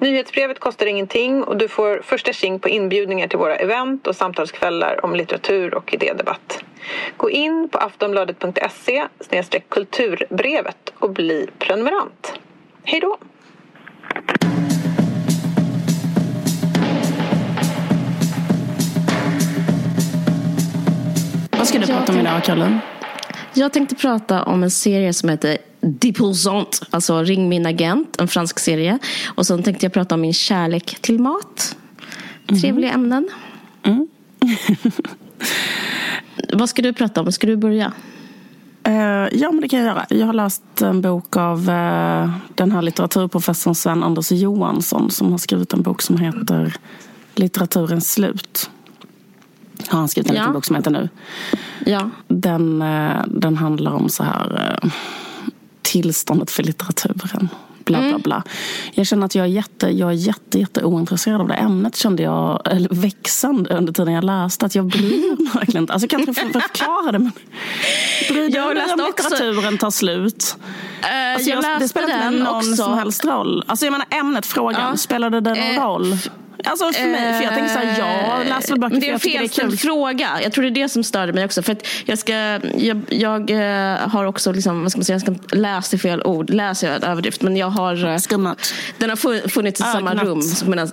Nyhetsbrevet kostar ingenting och du får första tjing på inbjudningar till våra event och samtalskvällar om litteratur och idédebatt. Gå in på aftonbladet.se kulturbrevet och bli prenumerant. Hej då! Vad ska du prata om idag, Caroline? Jag tänkte prata om en serie som heter Deposant, alltså Ring min agent, en fransk serie. Och så tänkte jag prata om min kärlek till mat. Trevliga mm. ämnen. Mm. Vad ska du prata om? Ska du börja? Uh, ja, men det kan jag göra. Jag har läst en bok av uh, den här litteraturprofessorn Sven Anders Johansson som har skrivit en bok som heter Litteraturens slut. Har han skrivit en ja. liten bok som heter nu. Ja. Den, uh, den handlar om så här tillståndet för litteraturen. Bla, bla, mm. bla. Jag känner att jag är, jätte, jag är jätte, jätte ointresserad av det ämnet kände jag eller växande under tiden jag läste. Att jag bryr mig verkligen inte. Alltså, kan jag inte förklara det? Men, bryr du dig om litteraturen tar slut? Uh, alltså, jag, jag det spelar inte någon också. som helst roll. Alltså, jag menar ämnet, frågan. Uh, Spelade det någon uh, roll? Alltså för mig, för jag tänker så här, jag eh, läser väl böcker Det är en felställd fråga. Jag tror det är det som störde mig också. För att jag, ska, jag, jag eh, har också, liksom, vad ska man säga, jag ska läsa i fel ord. Läser jag överdrift. Men jag har... Eh, Skummat. Den har funnits i Ögnat. samma rum. Medan,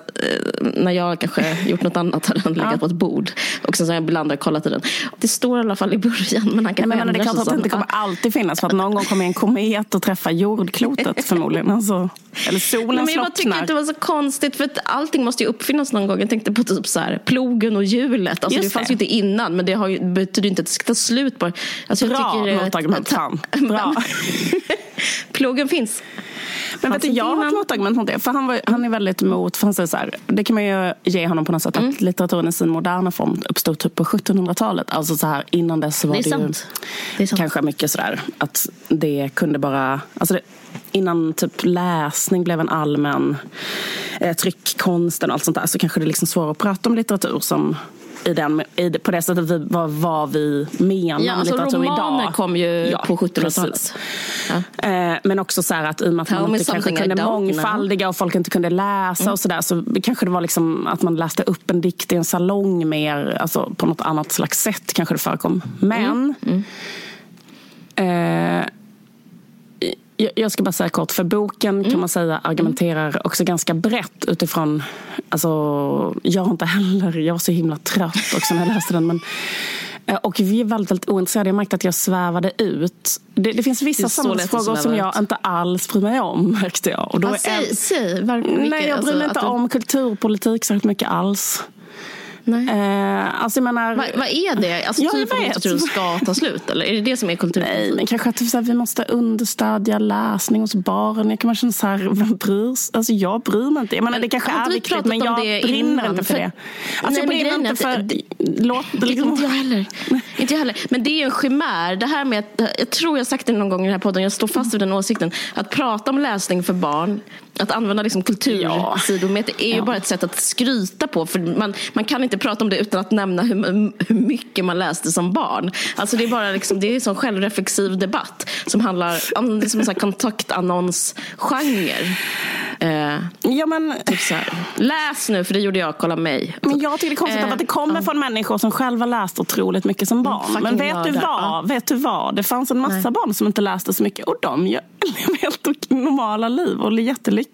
när jag kanske gjort något annat har den legat ja. på ett bord. Och sen så har jag ibland kollat i den. Det står i alla fall i början. Men han kan men, men det är klart att det inte kommer alltid finnas. För att någon gång kommer en komet att träffa jordklotet förmodligen. Alltså, eller solen slocknar. Jag tycker inte det var så konstigt. För att allting måste ju uppfinnas någon gång. Jag tänkte på typ så här, plogen och hjulet. Alltså, det fanns ju inte innan, men det har ju, betyder inte att det ska ta slut på alltså, Bra motargument, fan. Bra. plogen finns. Men vet du, jag har ett motargument mot det. För han, var, han är väldigt emot, för han säger så här, det kan man ju ge honom på något sätt, mm. att litteraturen i sin moderna form uppstod typ på 1700-talet. Alltså så här, innan dess var det, det, ju det kanske mycket sådär att det kunde bara, alltså det, innan typ läsning blev en allmän eh, tryckkonsten och allt sånt där så kanske det är liksom svårare att prata om litteratur som i den, i, på det sättet vi, vad, vad vi menar ja, alltså litteratur romaner idag. kom ju ja, på 1700-talet. Ja. Eh, men också så att i och med att man inte kanske kunde mångfaldiga och folk inte kunde läsa mm. och sådär så kanske det var liksom att man läste upp en dikt i en salong mer, alltså på något annat slags sätt kanske det förekom. Men mm. Mm. Eh, jag ska bara säga kort, för boken mm. kan man säga argumenterar också ganska brett utifrån, alltså jag inte heller, jag var så himla trött också när jag läste den. Men, eh, och vi är väldigt, väldigt ointresserade. Jag märkte att jag svävade ut. Det, det finns vissa samhällsfrågor som jag inte alls bryr mig om, märkte jag. Och då ah, säg, säg, Nej, jag bryr mig alltså, inte om du... kulturpolitik särskilt mycket alls. Nej. Eh, alltså jag menar, vad, är det? Alltså ja, typ att litteraturen ska ta slut? Eller är det det som är kulturpolitik? Nej, men kanske att typ, här, vi måste understödja läsning hos barn. Jag kan man känna så här, vem bryr sig? Alltså jag bryr mig inte. Jag menar, det kanske är viktigt men jag brinner innan, inte för, för det. Alltså nej, jag brinner inte för... Det, låt, liksom. Inte jag heller. inte jag heller. Men det är ju en chimär. Det här med att, jag tror jag sagt det någon gång i den här podden, jag står fast vid den åsikten. Att prata om läsning för barn att använda liksom kultursidometer ja. är ju ja. bara ett sätt att skryta på. För man, man kan inte prata om det utan att nämna hur, hur mycket man läste som barn. Alltså det är bara liksom, det är en sån självreflexiv debatt som handlar om liksom en kontaktannonsgenre. Eh, ja, men... typ så här. Läs nu, för det gjorde jag. Kolla mig. Men jag tycker det är konstigt eh, att det kommer från människor som själva läst otroligt mycket som barn. Mm, men vet du, vad? Uh. vet du vad? Det fanns en massa Nej. barn som inte läste så mycket och de lever helt normala liv och är jättelyckliga.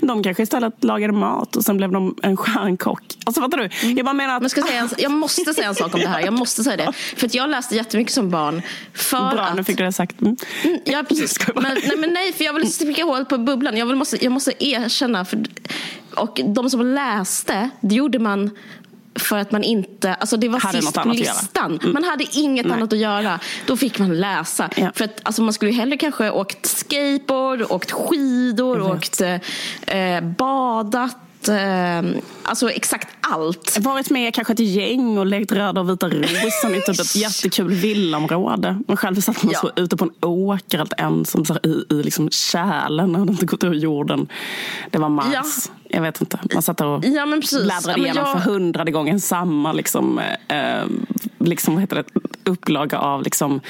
De kanske istället lagade mat och sen blev de en stjärnkock. Alltså fattar du? Mm. Jag bara menar att... Men ska säga en, jag måste säga en sak om det här. Jag måste säga det. För att jag läste jättemycket som barn. För Bra, att... nu fick du det sagt. Mm. mm ja, precis. Men, nej, men nej, för jag vill sticka hål på bubblan. Jag, vill, måste, jag måste erkänna. För, och de som läste, det gjorde man för att man inte, alltså det var hade sist på listan. Mm. Man hade inget Nej. annat att göra. Då fick man läsa. Ja. För att alltså man skulle ju hellre kanske åkt skateboard, åkt skidor, åkt eh, badat sett eh, alltså exakt allt. Varit med kanske ett gäng och lekt röda och vita rosen i typ ett jättekul villaområde. Men själv satt man ja. så ute på en åker helt ensam så i, i liksom kärlen. Hade inte gått ur jorden. Det var Mars. Ja. Jag vet inte. Man satt och ja, bläddrade igenom jag... för hundrade gången samma liksom, eh, liksom, vad heter det, upplaga av liksom,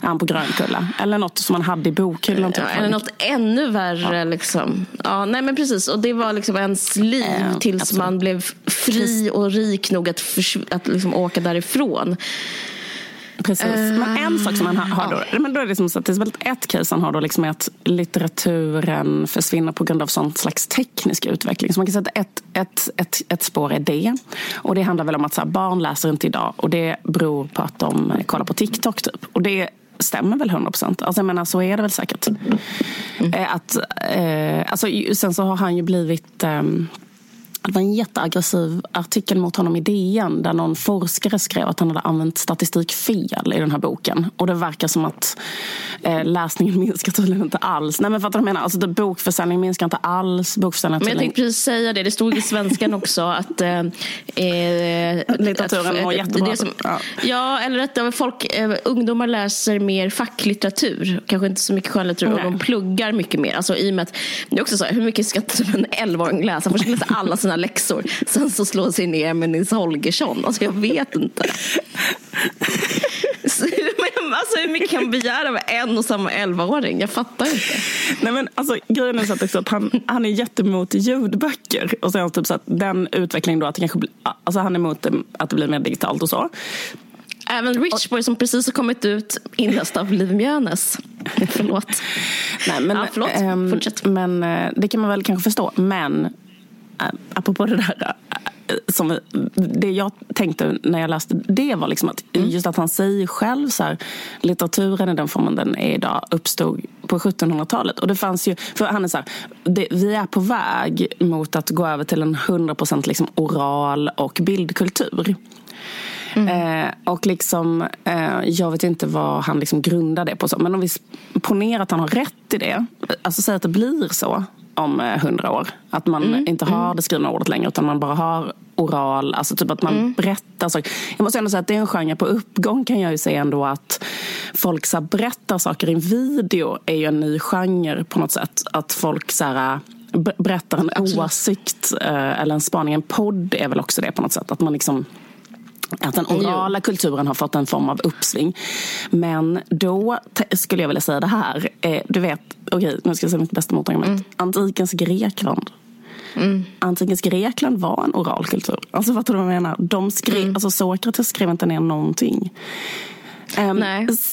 Ann på Grönkulla. Eller något som man hade i bokhyllan. Typ. Ja, eller något ännu värre. Ja. Liksom. Ja, nej men precis. Och det var liksom ens liv eh, tills absolut. man blev fri och rik nog att, att liksom åka därifrån. Precis. Men en sak som han har, då, men då är det som så att det är ett case han har då liksom är att litteraturen försvinner på grund av sån slags teknisk utveckling. Så man kan säga att ett, ett, ett, ett spår är det. Och det handlar väl om att så här, barn läser inte idag och det beror på att de kollar på TikTok typ. Och det stämmer väl 100 procent. Alltså jag menar, så är det väl säkert. Mm. Att, eh, alltså, sen så har han ju blivit eh, det var en jätteaggressiv artikel mot honom i DN där någon forskare skrev att han hade använt statistik fel i den här boken. Och det verkar som att eh, läsningen minskar tydligen inte alls. Nej men fattar du menar? Alltså det, bokförsäljningen minskar inte alls. Bokförsäljningen men jag tänkte precis säga det. Det stod i svenskan också att eh, eh litteraturen mår jättebra. Som, ja. ja. eller att folk, eh, ungdomar läser mer facklitteratur. Kanske inte så mycket skönlitteratur. Och de pluggar mycket mer. Alltså, i och med att, det är också så här, hur mycket ska en 11-åring läsa? Först läsa alla sina sina läxor. Sen så slår sig ner med Nils Holgersson. Alltså jag vet inte. alltså hur mycket kan man begära av en och samma 11-åring? Jag fattar inte. Nej men alltså grejen är så att, att han, han är jättemot ljudböcker. Och sen typ så att den utvecklingen då att det kanske blir, alltså han är emot att det blir mer digitalt och så. Även Rich Boy som precis har kommit ut inläst av Liv Mjönes. förlåt. Nej, men, ja, förlåt. Ähm, Fortsätt. Men eh, det kan man väl kanske förstå. Men apropå det där äh, som, det jag tänkte när jag läste det var liksom att mm. just att han säger själv så här, litteraturen i den formen den är idag uppstod på 1700-talet. Och det fanns ju, för han är så här, det, vi är på väg mot att gå över till en 100% liksom oral och bildkultur. Mm. Eh, och liksom, eh, jag vet inte vad han liksom grundar det på. Så. Men om vi ponerar att han har rätt i det. Alltså säg att det blir så om eh, hundra år. Att man mm. inte har mm. det skrivna ordet längre utan man bara har oral, alltså typ att man mm. berättar saker. Jag måste ändå säga att det är en genre på uppgång kan jag ju säga ändå att folk så berättar saker i en video är ju en ny genre på något sätt. Att folk så här, berättar en Absolut. åsikt eh, eller en spaning. En podd är väl också det på något sätt. Att man liksom att den orala kulturen har fått en form av uppsving. Men då skulle jag vilja säga det här. Eh, du vet, okej, okay, nu ska jag säga mitt bästa motargument. Mm. Antikens Grekland. Mm. Antikens Grekland var en oral kultur. Alltså fattar du vad jag menar? De skrev, mm. alltså Sokrates skrev inte ner någonting. Um,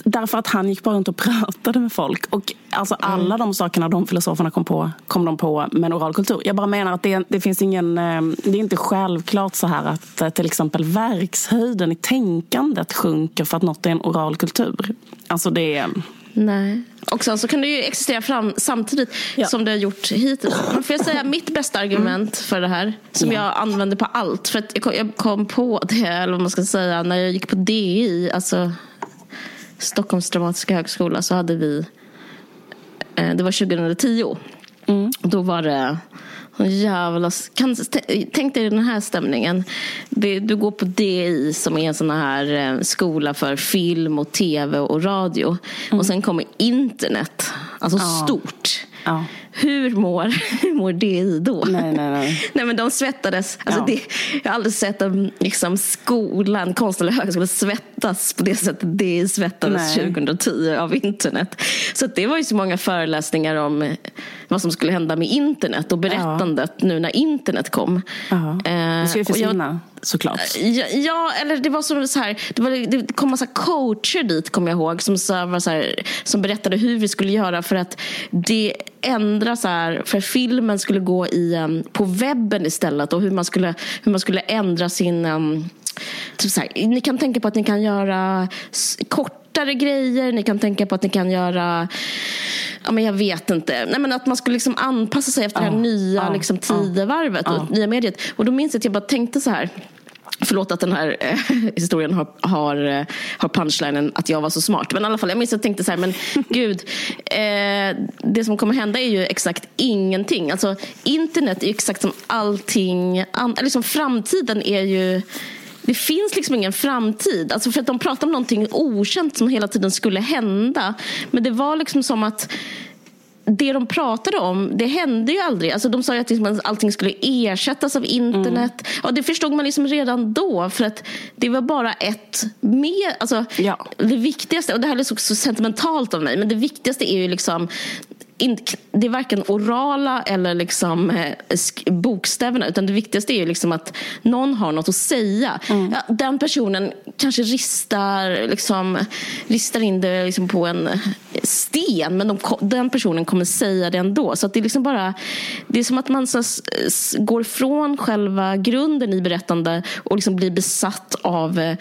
därför att han gick bara runt och pratade med folk. Och alltså mm. alla de sakerna de filosoferna kom på, kom de på med en oral kultur. Jag bara menar att det, det finns ingen, um, det är inte självklart så här att uh, till exempel verkshöjden i tänkandet sjunker för att något är en oral kultur. Alltså det är... Nej. Och sen så kan det ju existera fram, samtidigt ja. som det har gjort hittills. Men får jag säga mitt bästa argument mm. för det här, som ja. jag använder på allt. För att jag kom, jag kom på det, eller vad man ska säga, när jag gick på DI, alltså Stockholms dramatiska högskola så hade vi, eh, det var 2010. Mm. Då var det jävla... Kan, tänk dig den här stämningen. Det, du går på DI som är en sån här eh, skola för film och tv och radio. Mm. Och sen kommer internet. Alltså ja. stort. Ja. Hur mår, hur mår DI då? Nej, nej, nej. nej men de svettades. Alltså ja. det, jag har aldrig sett en liksom, skola, konst eller högskola svettas på det sättet DI svettades nej. 2010 av internet. Så det var ju så många föreläsningar om vad som skulle hända med internet och berättandet ja. nu när internet kom. Ja. Eh, det ska ju försvinna såklart. Ja, ja, eller det var som så här, det, var, det kom massa coacher dit kommer jag ihåg som, så var så här, som berättade hur vi skulle göra för att det ändra så här, för filmen skulle gå i, um, på webben istället och hur man skulle, hur man skulle ändra sin um, typ så här, ni kan tänka på att ni kan göra kortare grejer, ni kan tänka på att ni kan göra ja, men jag vet inte. Nej, men att man skulle liksom anpassa sig efter ja, det här nya ja, liksom, tidevarvet och nya mediet. Och då minns jag att jag bara tänkte så här Förlåt att den här eh, historien har, har, eh, har punchlinen att jag var så smart. Men i alla fall, jag minns att jag tänkte så här, men gud. Eh, det som kommer hända är ju exakt ingenting. Alltså internet är exakt som allting. An, liksom framtiden är ju det finns liksom ingen framtid. Alltså för att de pratar om någonting okänt som hela tiden skulle hända. Men det var liksom som att det de pratade om, det hände ju aldrig. Alltså de sa ju att liksom allting skulle ersättas av internet. Mm. Och det förstod man liksom redan då. För att det var bara ett med, alltså, ja. Det viktigaste, och det här är så, så sentimentalt av mig, men det viktigaste är ju liksom det är varken orala eller liksom eh, bokstäverna utan det viktigaste är liksom att någon har något att säga. Mm. Ja, den personen kanske ristar, liksom, ristar in det liksom på en sten men de, den personen kommer säga det ändå. Så det är liksom bara Det är som att man så, går från själva grunden i berättande och liksom blir besatt av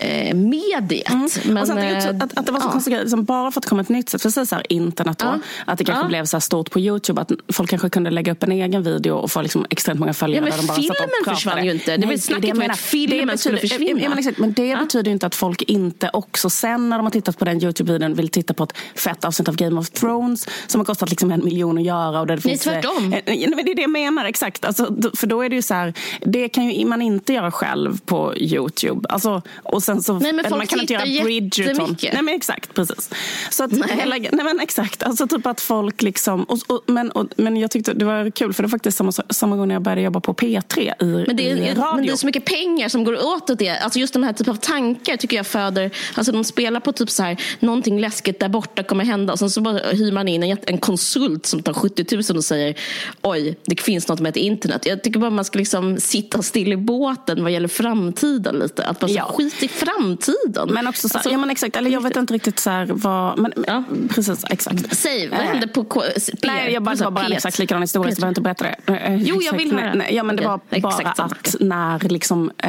eh, eh, mediet. Mm. Men, och sen, eh, att, att, det var så ja. konstigt, liksom, bara för att det kom ett nytt sätt, så här, internet då, ja. att det kanske ja. blev så stort på Youtube, att folk kanske kunde lägga upp en egen video och få liksom extremt många följare. Ja, men filmen försvann ju inte. Det var snacket om att filmen det skulle försvinna. Ja, men, exakt, men det betyder ju inte att folk inte också sen när de har tittat på den Youtube-videon vill titta på ett fett avsnitt av Game of Thrones som har kostat liksom en miljon att göra. Och där det Nej, finns, eh, tvärtom. Eh, det är det jag menar, exakt. Alltså, för då är det ju så här, det kan ju man inte göra själv på Youtube. Alltså, och sen så, Nej, men folk man kan inte göra Bridgerton. Nej men exakt, precis. Så att, nej. Hela, nej men exakt, alltså typ att folk liksom, och, och, men, och, men jag tyckte det var kul för det var faktiskt samma, samma gång när jag började jobba på P3 i, men det är, i radio. Men det är så mycket pengar som går åt åt det. Alltså just den här typen av tankar tycker jag föder, alltså de spelar på typ så här, någonting läskigt där borta kommer hända och sen så bara hyr man in en, en konsult som tar 70 000 och säger oj, det finns något med ett internet. Jag tycker bara man ska liksom sitta still i båten vad gäller framtiden lite. Att man ja. skit i framtiden. Men också så, alltså, ja men exakt, eller jag vet inte riktigt så här vad, men, ja. precis exakt. Säg, vad hände på K Nej jag bara, var bara en exakt likadan historia så jag behöver inte berätta det. Eh, jo jag vill höra. Ja men det var bara att när, liksom, eh,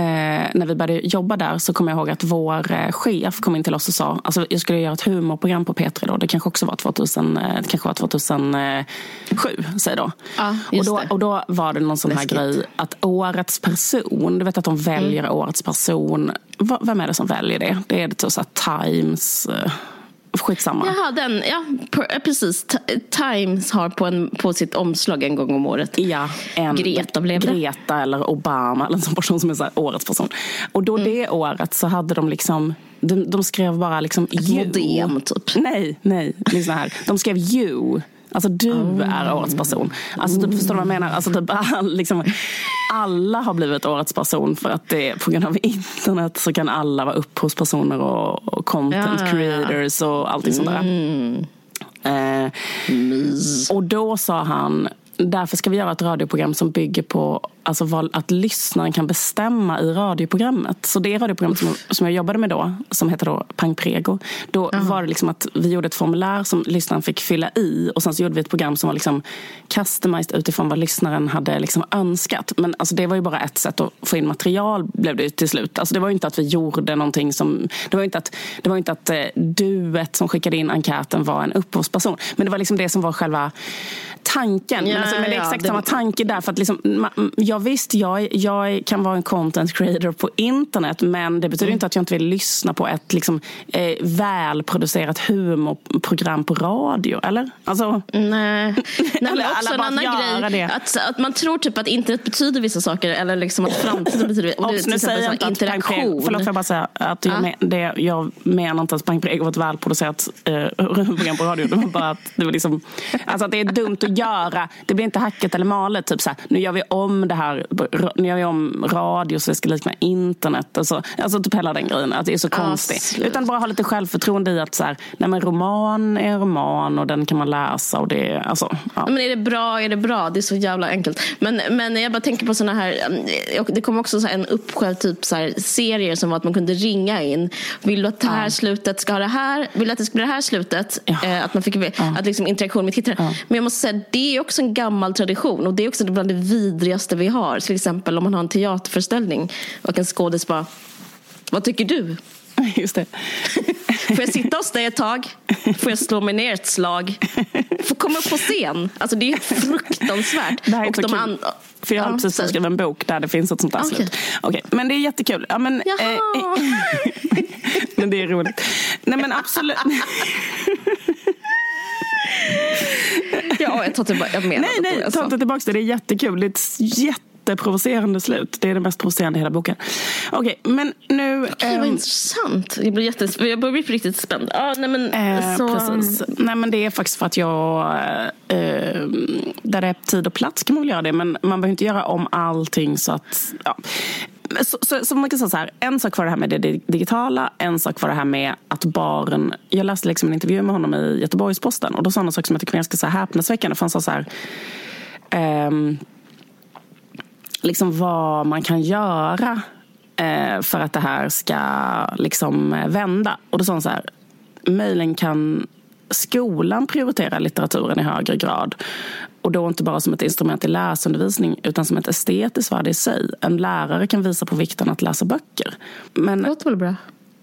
när vi började jobba där så kommer jag ihåg att vår eh, chef kom in till oss och sa, alltså jag skulle göra ett humorprogram på P3 då, det kanske också var 2000, eh, det kanske var 2007, säg då. Ja, och, då och då var det någon sån här grej att årets person, du vet att de väljer mm. årets person vem är det som väljer det? Det är det typ så Times... Eh, skitsamma. Jaha, den, ja, precis. Times har på, en, på sitt omslag en gång om året. Ja, en, Greta blev det. Greta eller Obama, eller en sån person som är så årets person. Och då mm. det året så hade de liksom de, de skrev bara liksom Ett modem typ. Nej, nej. Liksom här. De skrev you. Alltså du oh. är årets person. Alltså, typ, förstår du vad jag menar? Alltså, typ, liksom, alla har blivit årets person för att det på grund av internet så kan alla vara upphovspersoner och, och content ja, creators och allting sånt där. Mm. Eh, och då sa han, därför ska vi göra ett radioprogram som bygger på alltså vad, att lyssnaren kan bestämma i radioprogrammet. Så det radioprogrammet som, som jag jobbade med då, som heter då Pang Prego, då uh-huh. var det liksom att vi gjorde ett formulär som lyssnaren fick fylla i och sen så gjorde vi ett program som var liksom customized utifrån vad lyssnaren hade liksom önskat. Men alltså det var ju bara ett sätt att få in material blev det till slut. Alltså det var ju inte att vi gjorde någonting som, det var inte att, det var inte att eh, duet som skickade in enkäten var en upphovsperson. Men det var liksom det som var själva tanken. Ja, men, alltså, men det är exakt ja, samma tanke där. För att liksom, jag Ja, visst, jag, jag kan vara en content creator på internet men det betyder mm. inte att jag inte vill lyssna på ett liksom, eh, välproducerat humorprogram på radio, eller? Alltså... Nej, Nej men också en annan grej. Att, att man tror typ att internet betyder vissa saker eller liksom att framtiden betyder och det, nu säger jag inte interaktion. förlåt, får jag bara säga att jag, ah. men, det, jag menar inte att Pang Prego var ett välproducerat eh, program på radio. Det var bara att det var liksom, alltså att det är dumt att göra. Det blir inte hacket eller malet. Typ så här, nu gör vi om det här här, nu gör vi om radio så det ska likna internet. Alltså, alltså typ hela den grejen, att det är så konstigt. Utan bara ha lite självförtroende i att så här, nej men roman är en roman och den kan man läsa. Och det, alltså, ja. Men är det bra, är det bra? Det är så jävla enkelt. Men, men jag bara tänker på såna här, det kom också så en uppsjö typ så här, serier som var att man kunde ringa in. Vill du att det här ja. slutet ska ha det här? Vill du att det ska bli det här slutet? Ja. Eh, att man fick att liksom interaktion med tittare. Men jag måste säga, det är också en gammal tradition och det är också bland det vidrigaste vi har har. Till exempel om man har en teaterföreställning och en skådis bara, vad tycker du? Just det. Får jag sitta hos dig ett tag? Får jag slå mig ner ett slag? Får komma upp på scen? Alltså det är fruktansvärt. Det här är och de an- För jag har ja, precis skrivit en bok där det finns ett sånt där okay. slut. Okay. Men det är jättekul. Ja, men, eh, men det är roligt. Nej men absolut. ja, jag tar tillbaka jag menar Nej, nej, ta inte tillbaka det. Det är jättekul. Det är ett jätteprovocerande slut. Det är det mest provocerande i hela boken. Okej, okay, men nu... Okej, okay, vad um, intressant. Jag blir, jättes, jag blir riktigt spänd. Ah, nej, men, eh, så... precis. Nej, men det är faktiskt för att jag... Eh, där det är tid och plats kan man väl göra det. Men man behöver inte göra om allting så att... Ja. Så, så, så, man kan säga så här, en sak var det här med det digitala, en sak var det här med att barn... Jag läste liksom en intervju med honom i Göteborgs-Posten och då sa han en sak som jag tycker är ganska så här häpnadsväckande. För han sa så här... Um, liksom vad man kan göra eh, för att det här ska liksom vända. Och då sa han så här, möjligen kan skolan prioriterar litteraturen i högre grad. Och då inte bara som ett instrument i läsundervisning utan som ett estetiskt värde i sig. En lärare kan visa på vikten att läsa böcker. Men, det låter väl bra?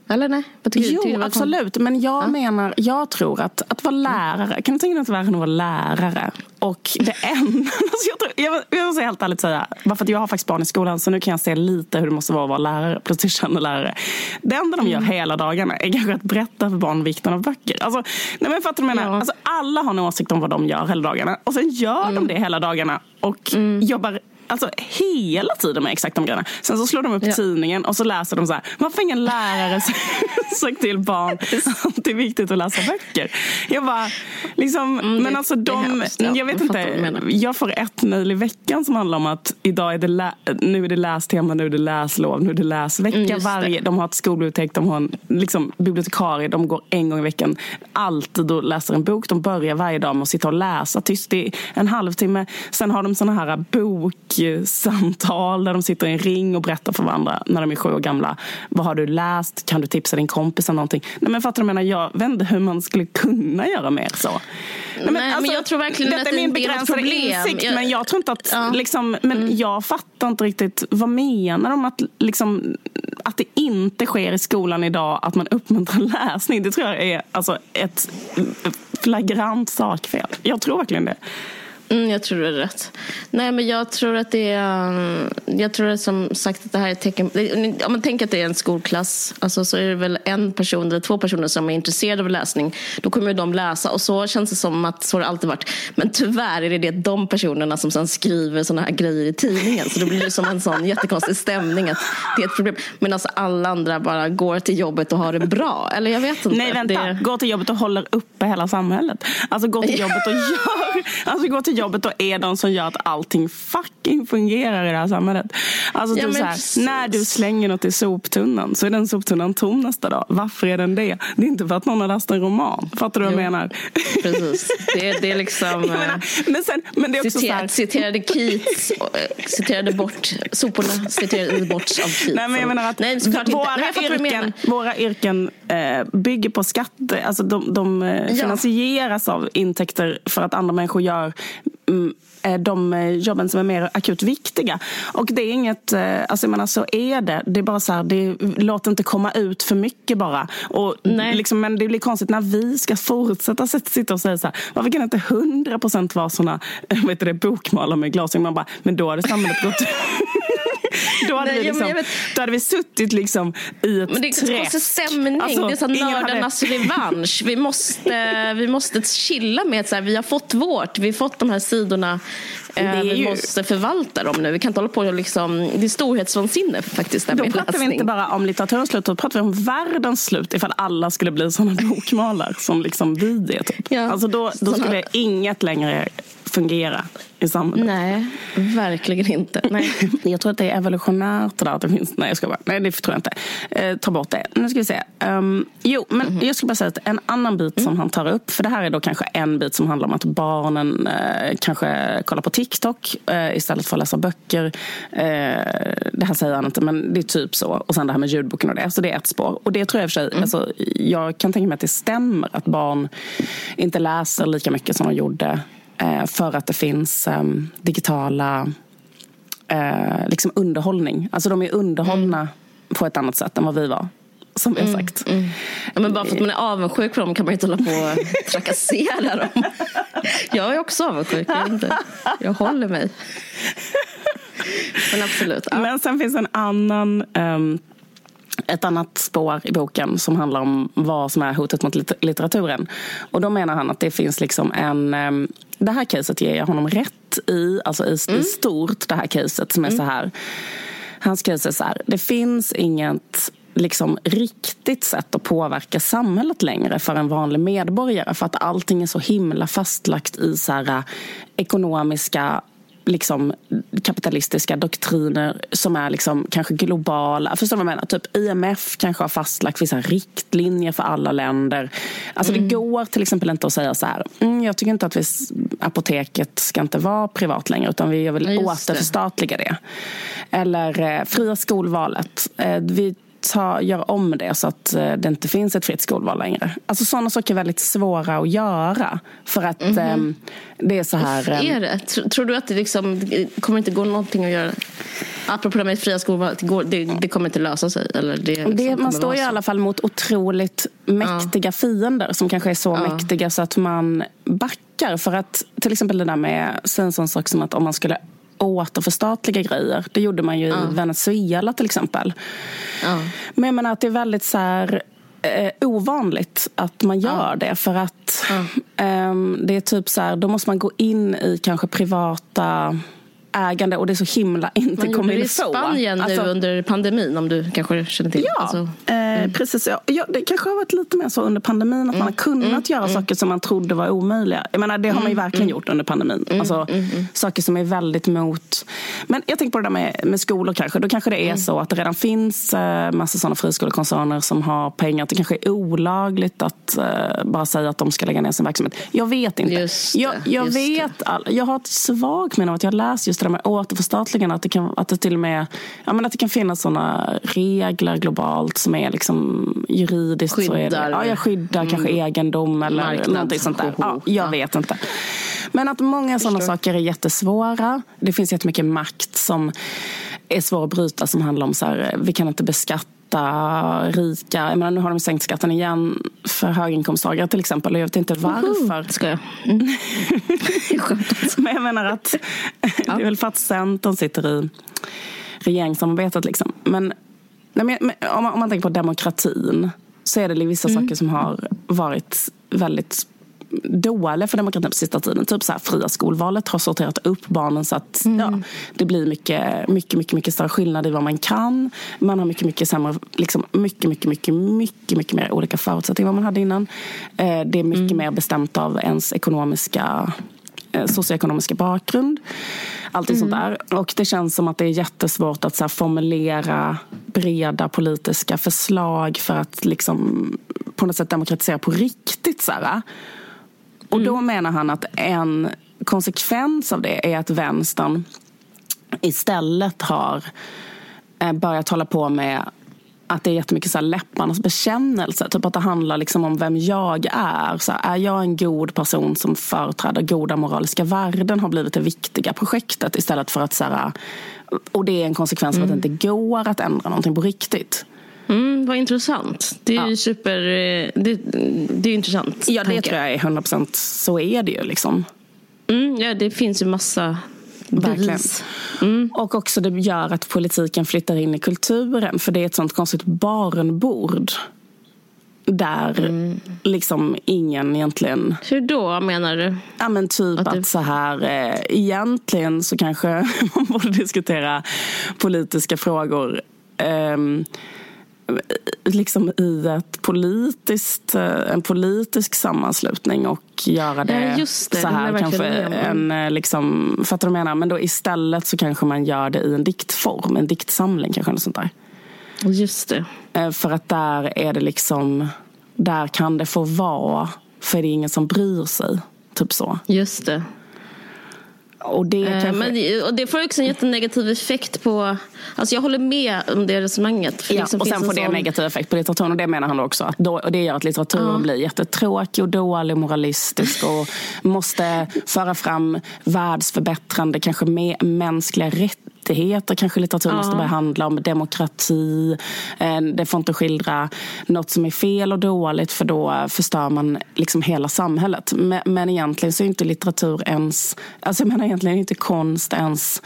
Eller nej? jo, absolut. Men jag ja. menar, jag tror att, att vara lärare, kan du tänka dig att vara än att vara lärare? Och det enda, alltså jag, tror, jag, jag måste helt ärligt säga, bara för att jag har faktiskt barn i skolan så nu kan jag se lite hur det måste vara att vara lärare, jag känner lärare. Det enda de gör mm. hela dagarna är kanske att berätta för barn vikten av böcker. Alltså, nej men fattar du menar? Ja. Alltså, alla har en åsikt om vad de gör hela dagarna och sen gör mm. de det hela dagarna och mm. jobbar Alltså hela tiden med exakt de grejerna. Sen så slår de upp ja. tidningen och så läser de så här. Varför ingen lärare sagt till barn att det är viktigt att läsa böcker? Jag bara, liksom, mm, men alltså de, hemskt, ja. jag vet jag inte. Jag får ett mejl i veckan som handlar om att idag är det lä, nu är det lästema, nu är det läslov, nu är det läsvecka. Mm, varje, de har ett skolbibliotek, de har en liksom, bibliotekarie, de går en gång i veckan alltid och läser en bok. De börjar varje dag med att sitta och läsa tyst i en halvtimme. Sen har de såna här bok samtal där de sitter i en ring och berättar för varandra när de är sju år gamla. Vad har du läst? Kan du tipsa din kompis om någonting? Nej, men fattar du, menar, jag vet inte hur man skulle kunna göra mer så. Nej, men, alltså, men jag tror verkligen detta att det är min begränsade insikt, jag, men jag tror inte att... Ja. Liksom, men mm. jag fattar inte riktigt, vad menar de att, liksom, att det inte sker i skolan idag att man uppmuntrar läsning? Det tror jag är alltså, ett flagrant sakfel. Jag tror verkligen det. Mm, jag tror du är rätt. Nej, men jag tror att det är... Um, jag tror att som sagt att det här är ett tecken... Om man tänker att det är en skolklass alltså, så är det väl en person eller två personer som är intresserade av läsning. Då kommer de läsa och så känns det som att så har det alltid varit. Men tyvärr är det, det de personerna som sen skriver sådana här grejer i tidningen. Så då blir det som en sån jättekonstig stämning att det är ett problem. Men alltså alla andra bara går till jobbet och har det bra. Eller jag vet inte. Nej, vänta. Det... Går till jobbet och håller uppe hela samhället. Alltså går till jobbet och gör... Alltså går till jobbet och är de som gör att allting fucking fungerar i det här samhället. Alltså ja, typ så när du slänger något i soptunnan så är den soptunnan tom nästa dag. Varför är den det? Det är inte för att någon har läst en roman. Fattar du vad jag menar? Precis. Det, det är liksom... menar, eh, men, sen, men det är också citer. Citerade Keats, eh, citerade bort soporna, citerade bort av Keats. Nej, men jag menar att Nej, våra, yrken, våra yrken eh, bygger på skatter. Alltså de, de eh, finansieras ja. av intäkter för att andra människor gör de eh, jobben som är mer akut viktiga. Och det är inget, eh, alltså jag menar så är det. Det är bara så här, det, låt inte komma ut för mycket bara. Och liksom, men det blir konstigt när vi ska fortsätta sitta och säga så här, varför kan inte hundra procent vara såna vet du, bokmalare med glasögon? Man bara, men då hade samhället gått då, hade Nej, vi liksom, vet... då hade vi suttit liksom i ett men Det är konstig stämning. Alltså, det är så nördarnas hade... revansch. Vi måste, vi måste chilla med att vi har fått vårt. Vi har fått de här sidorna. Eh, vi ju... måste förvalta dem nu. Vi kan inte hålla på och liksom, det är storhetsvansinne faktiskt. Då pratar läsning. vi inte bara om litteraturens slut, då pratar vi om världens slut ifall alla skulle bli sådana bokmalare som liksom vi är. Typ. Ja, alltså då, då skulle inget längre fungera i samhället. Nej, verkligen inte. Nej. jag tror att det är evolutionärt det där att det finns. Nej, jag ska bara, nej det tror jag inte. Eh, ta bort det. Nu ska vi se. Um, jo, men mm. jag ska bara säga att en annan bit mm. som han tar upp. För det här är då kanske en bit som handlar om att barnen eh, kanske kollar på TikTok eh, istället för att läsa böcker. Eh, det här säger han inte, men det är typ så. Och sen det här med ljudboken och det. Så det är ett spår. Och det tror jag i och för sig, mm. alltså, jag kan tänka mig att det stämmer att barn inte läser lika mycket som de gjorde för att det finns um, digitala uh, liksom underhållning. Alltså de är underhållna mm. på ett annat sätt än vad vi var. Som vi har mm, sagt. Mm. Ja, men bara för att man är avundsjuk på dem kan man inte hålla på och trakassera dem. Jag är också avundsjuk. Jag, jag håller mig. Men absolut. Ja. Men sen finns en annan um, ett annat spår i boken som handlar om vad som är hotet mot litteraturen. Och då menar han att det finns liksom en... Um, det här caset ger jag honom rätt i, alltså i, mm. i stort, det här caset som är mm. så här. Hans case är så här, det finns inget liksom riktigt sätt att påverka samhället längre för en vanlig medborgare för att allting är så himla fastlagt i så här, ekonomiska liksom, kapitalistiska doktriner som är liksom, kanske globala. Förstår du vad jag menar? Typ IMF kanske har fastlagt vissa riktlinjer för alla länder. Alltså mm. Det går till exempel inte att säga så här. Mm, jag tycker inte att vi, apoteket ska inte vara privat längre utan vi vill återförstatliga det. Eller eh, fria skolvalet. Eh, vi ta, göra om det så att eh, det inte finns ett fritt skolval längre. Alltså sådana saker är väldigt svåra att göra. För att mm -hmm. det är så här... Är det? Tror du att det liksom, det kommer inte gå någonting att göra? Apropå det med fria skolval, det, det, kommer inte lösa sig? Eller det, liksom det man står i alla fall mot otroligt mäktiga ja. fiender som kanske är så ja. mäktiga så att man backar. För att till exempel det där med en sån sak som att om man skulle återförstatliga grejer. Det gjorde man ju ja. i Venezuela till exempel. Ja. Men jag menar att det är väldigt så här, eh, ovanligt att man gör ja. det. För att eh, det är typ så här, då måste man gå in i kanske privata ägande och det är så himla inte gjorde det i Spanien alltså, nu under pandemin om du kanske känner till. Ja, alltså, eh, mm. precis. Ja, ja, det kanske har varit lite mer så under pandemin att mm. man har kunnat mm. göra mm. saker som man trodde var omöjliga. Jag menar, det har man ju mm, verkligen mm. gjort under pandemin. Alltså, Saker som är väldigt mot... Men jag tänker på det där med, med skolor kanske. Då kanske det är så att det redan finns eh, massa sådana friskolekoncerner som har pengar. Att det kanske är olagligt att eh, bara säga att de ska lägga ner sin verksamhet. Jag vet inte. Just det, jag jag vet all, jag har ett svagt minne av att jag läst just det där med återförstatligande. Att det, kan, att det till och med ja, men att det kan finnas sådana regler globalt som är liksom juridiskt. Skyddar. Så är det, ja, jag skyddar mm. kanske egendom eller Marknad. någonting sånt där. Ja, jag vet inte. Men att många sådana saker är jättesvåra. Det finns jättemycket makt som är svår att bryta som handlar om så här, vi kan inte beskatta rika. Jag menar, nu har de sänkt skatten igen för höginkomsttagare till exempel. Och jag vet inte varför. Ska jag? Mm. Men jag menar att det är väl för att Centern sitter i regeringssamarbetet. Liksom. Men, men om, man, om man tänker på demokratin så är det vissa mm. saker som har varit väldigt dåliga för demokratin på sista tiden. Typ så här, fria skolvalet har sorterat upp barnen så att mm. ja, det blir mycket, mycket, mycket, mycket större skillnad i vad man kan. Man har mycket, mycket sämre, liksom, mycket, mycket, mycket, mycket, mycket mer olika förutsättningar än vad man hade innan. Eh, det är mycket mm. mer bestämt av ens ekonomiska eh, socioekonomiska bakgrund. Allting mm. sånt där. Och det känns som att det är jättesvårt att så formulera breda politiska förslag för att liksom, på något sätt demokratisera på riktigt. Så här. Och då mm. menar han att en konsekvens av det är att vänstern istället har eh, börjat hålla på med att det är jättemycket så här läpparnas bekännelse. Typ att det handlar liksom om vem jag är. Så här, är jag en god person som företräder goda moraliska värden har blivit det viktiga projektet istället för att så här, och det är en konsekvens mm. av att det inte går att ändra någonting på riktigt. Mm, vad intressant. Det är ja. super... Eh, det, det är intressant. Ja, det tanke. tror jag är 100 procent. Så är det ju liksom. Mm, ja, det finns ju massa Verkligen. Mm. Och också det gör att politiken flyttar in i kulturen. För det är ett sånt konstigt barnbord. Där mm. liksom ingen egentligen... Hur då menar du? Ja men typ att, att så här, eh, egentligen så kanske man borde diskutera politiska frågor eh, liksom i ett politiskt, eh, en politisk sammanslutning och göra det, ja, det så här. Kanske en, eh, liksom, fattar du vad jag menar? Men då istället så kanske man gör det i en diktform, en diktsamling kanske. Något sånt där. Just det. Eh, för att där är det liksom, där kan det få vara, för det är ingen som bryr sig. Typ så. Just det. Och det, kanske... Men, och det får också en jättenegativ effekt på... Alltså jag håller med om det resonemanget. Ja, liksom och sen får det en negativ effekt på litteraturen. Och det menar han också. Då, och det gör att litteraturen ja. blir jättetråkig och dålig och moralistisk. och måste föra fram världsförbättrande, kanske med mänskliga rätt rättigheter kanske litteratur ja. måste börja handla om. Demokrati. Eh, det får inte skildra något som är fel och dåligt för då förstör man liksom hela samhället. Men, egentligen så är inte litteratur ens, alltså jag menar egentligen inte konst ens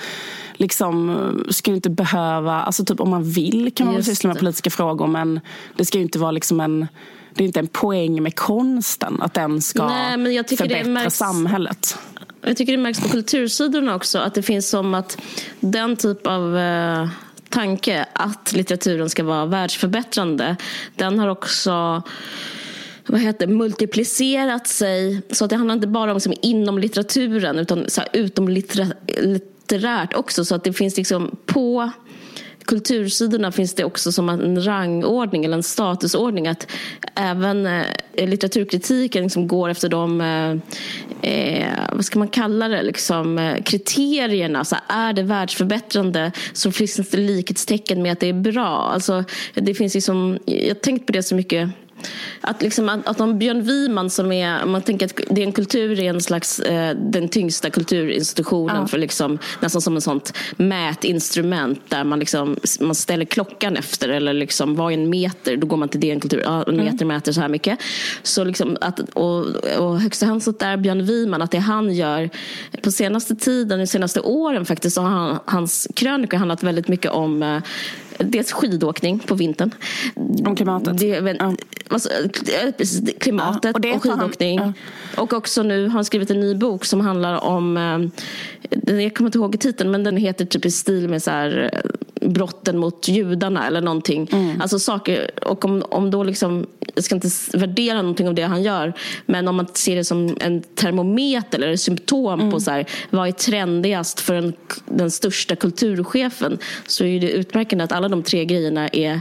liksom, ska inte behöva, alltså typ om man vill kan man väl syssla med politiska frågor men det ska ju inte vara liksom en det är inte en poäng med konsten att den ska Nej, förbättra märks, samhället. Jag tycker det märks på kultursidorna också att det finns som att den typ av eh, tanke att litteraturen ska vara världsförbättrande den har också vad heter, multiplicerat sig. Så att det handlar inte bara om som inom litteraturen utan så här, utom litterärt också. Så att det finns liksom på kultursidorna finns det också som en rangordning eller en statusordning. Att även eh, litteraturkritiken liksom går efter de, eh, eh vad ska man kalla det, liksom, eh, kriterierna. Så är det världsförbättrande så finns det likhetstecken med att det är bra. Alltså, det finns liksom, jag har tänkt på det så mycket att, liksom, att, att om Björn Wiman som är, man tänker att det är en kultur är en slags, eh, den tyngsta kulturinstitutionen ja. för liksom, nästan som en sånt mätinstrument där man, liksom, man ställer klockan efter eller liksom, vad är en meter? Då går man till DN Kultur, ja, en mm. meter mm. mäter så här mycket. Så liksom att, och, och högsta hönset där, Björn Wiman, att det han gör på senaste tiden, de senaste åren faktiskt, så har han, hans krönikor handlat väldigt mycket om eh, dels skidåkning på vintern. Om klimatet? Det, men. Alltså, klimatet ja, och, och skidåkning. Han, ja. Och också nu har han skrivit en ny bok som handlar om, eh, jag kommer inte ihåg titeln, men den heter typ i stil med så här, eh, brotten mot judarna eller någonting. Mm. Alltså saker, och om, om då liksom, jag ska inte värdera någonting av det han gör, men om man ser det som en termometer eller symptom mm. på så här, vad är trendigast för en, den största kulturchefen så är det utmärkande att alla de tre grejerna är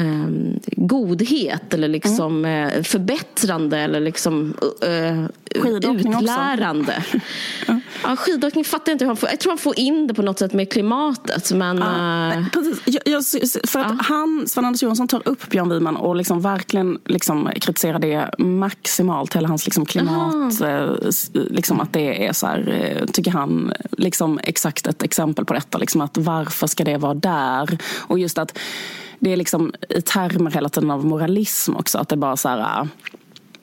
um, godhet eller liksom mm. uh, förbättrande eller liksom uh, utlärande. ja. ja, skidåkning fattar jag inte hur han får. Jag tror han får in det på något sätt med klimatet. Men, ja, uh, precis. Jag, jag, för att ja. han, Sven-Anders Johansson tar upp Björn Wiman och liksom verkligen liksom kritiserar det maximalt. Hela hans liksom klimat. Liksom att det är så här, tycker han, liksom exakt ett exempel på detta. Liksom att varför ska det vara där? Och just att det är liksom i termer hela tiden av moralism också. Att det bara så här,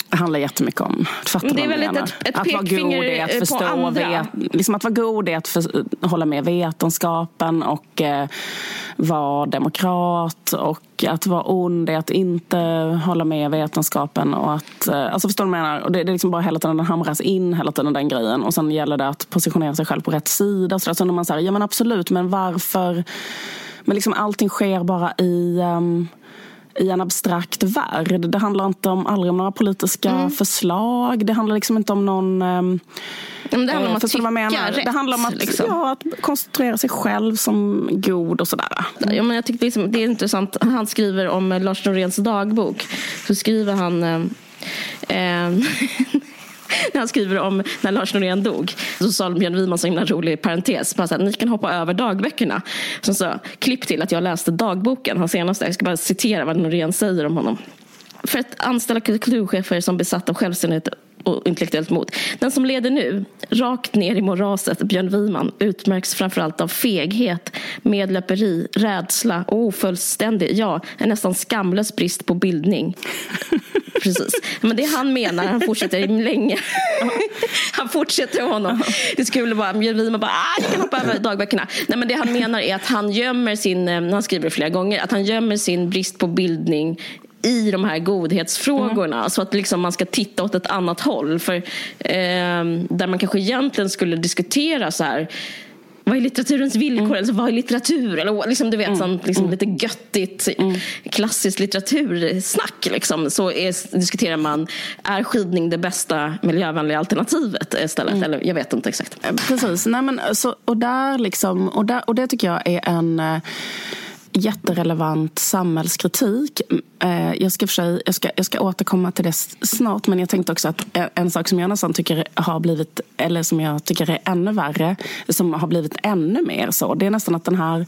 det handlar jättemycket om, fattar det är väl ett, ett att vara god är att förstå, på andra. Vet, liksom att vara god är att för, hålla med vetenskapen och eh, vara demokrat och att vara ond är att inte hålla med vetenskapen och att, eh, alltså förstår du vad jag menar? Och det, det är liksom bara hela tiden, den hamras in hela tiden den grejen och sen gäller det att positionera sig själv på rätt sida. Så, så när man säger, ja men absolut, men varför men liksom allting sker bara i, um, i en abstrakt värld. Det handlar inte om, aldrig om några politiska mm. förslag. Det handlar liksom inte om någon... Um, det handlar om eh, att tycka rätt. Det handlar om att, liksom. ja, att koncentrera sig själv som god och sådär. Ja, men jag tycker liksom, det är intressant. Han skriver om Lars Noréns dagbok. Så skriver han eh, eh när han skriver om när Lars Norén dog. Så sa Björn Wiman så himla rolig parentes. Bara så här, ni kan hoppa över dagböckerna. Så, så, klipp till att jag läste dagboken, hans senaste. Jag ska bara citera vad Norén säger om honom. För att anställa kulturchefer som besatt av självständighet och intellektuellt mod. Den som leder nu, rakt ner i moraset, Björn Wiman, utmärks framförallt av feghet, medlöperi, rädsla och ofullständig, ja, en nästan skamlös brist på bildning. Precis. Men det han menar, han fortsätter länge. han fortsätter honom. Det skulle vara Björn Wiman bara, ah, jag kan hoppa över dagböckerna. Nej, men det han menar är att han gömmer sin, eh, han skriver flera gånger, att han gömmer sin brist på bildning i de här godhetsfrågorna. Mm. Så att liksom man ska titta åt ett annat håll. För, eh, där man kanske egentligen skulle diskutera så här vad är litteraturens villkor? Mm. Alltså, vad är litteratur? Eller liksom, du vet, mm. sånt, liksom, mm. lite göttigt mm. klassiskt litteratursnack. Liksom. Så är, diskuterar man, är skidning det bästa miljövänliga alternativet istället? Mm. Eller jag vet inte exakt. Precis, Nej, men, så, och, där liksom, och, där, och det tycker jag är en eh, jätterelevant samhällskritik. Eh, jag ska, för sig, jag, ska, jag ska återkomma till det snart men jag tänkte också att eh, en sak som jag nästan tycker har blivit, eller som jag tycker är ännu värre, som har blivit ännu mer så, det är nästan att den här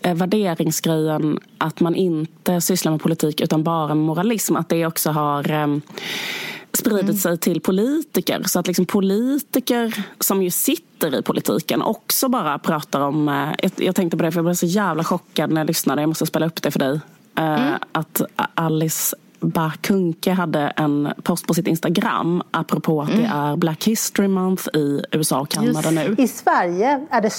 eh, värderingsgrejen att man inte sysslar med politik utan bara med moralism, att det också har eh, spridit mm. sig till politiker. Så att liksom politiker som ju sitter i politiken också bara pratar om... Eh, jag, tänkte på det för jag blev så jävla chockad när jag lyssnade. Jag måste spela upp det för dig. Eh, mm. Att Alice Bakunke hade en post på sitt Instagram apropå att mm. det är Black History Month i USA och Kanada nu. I Sverige är det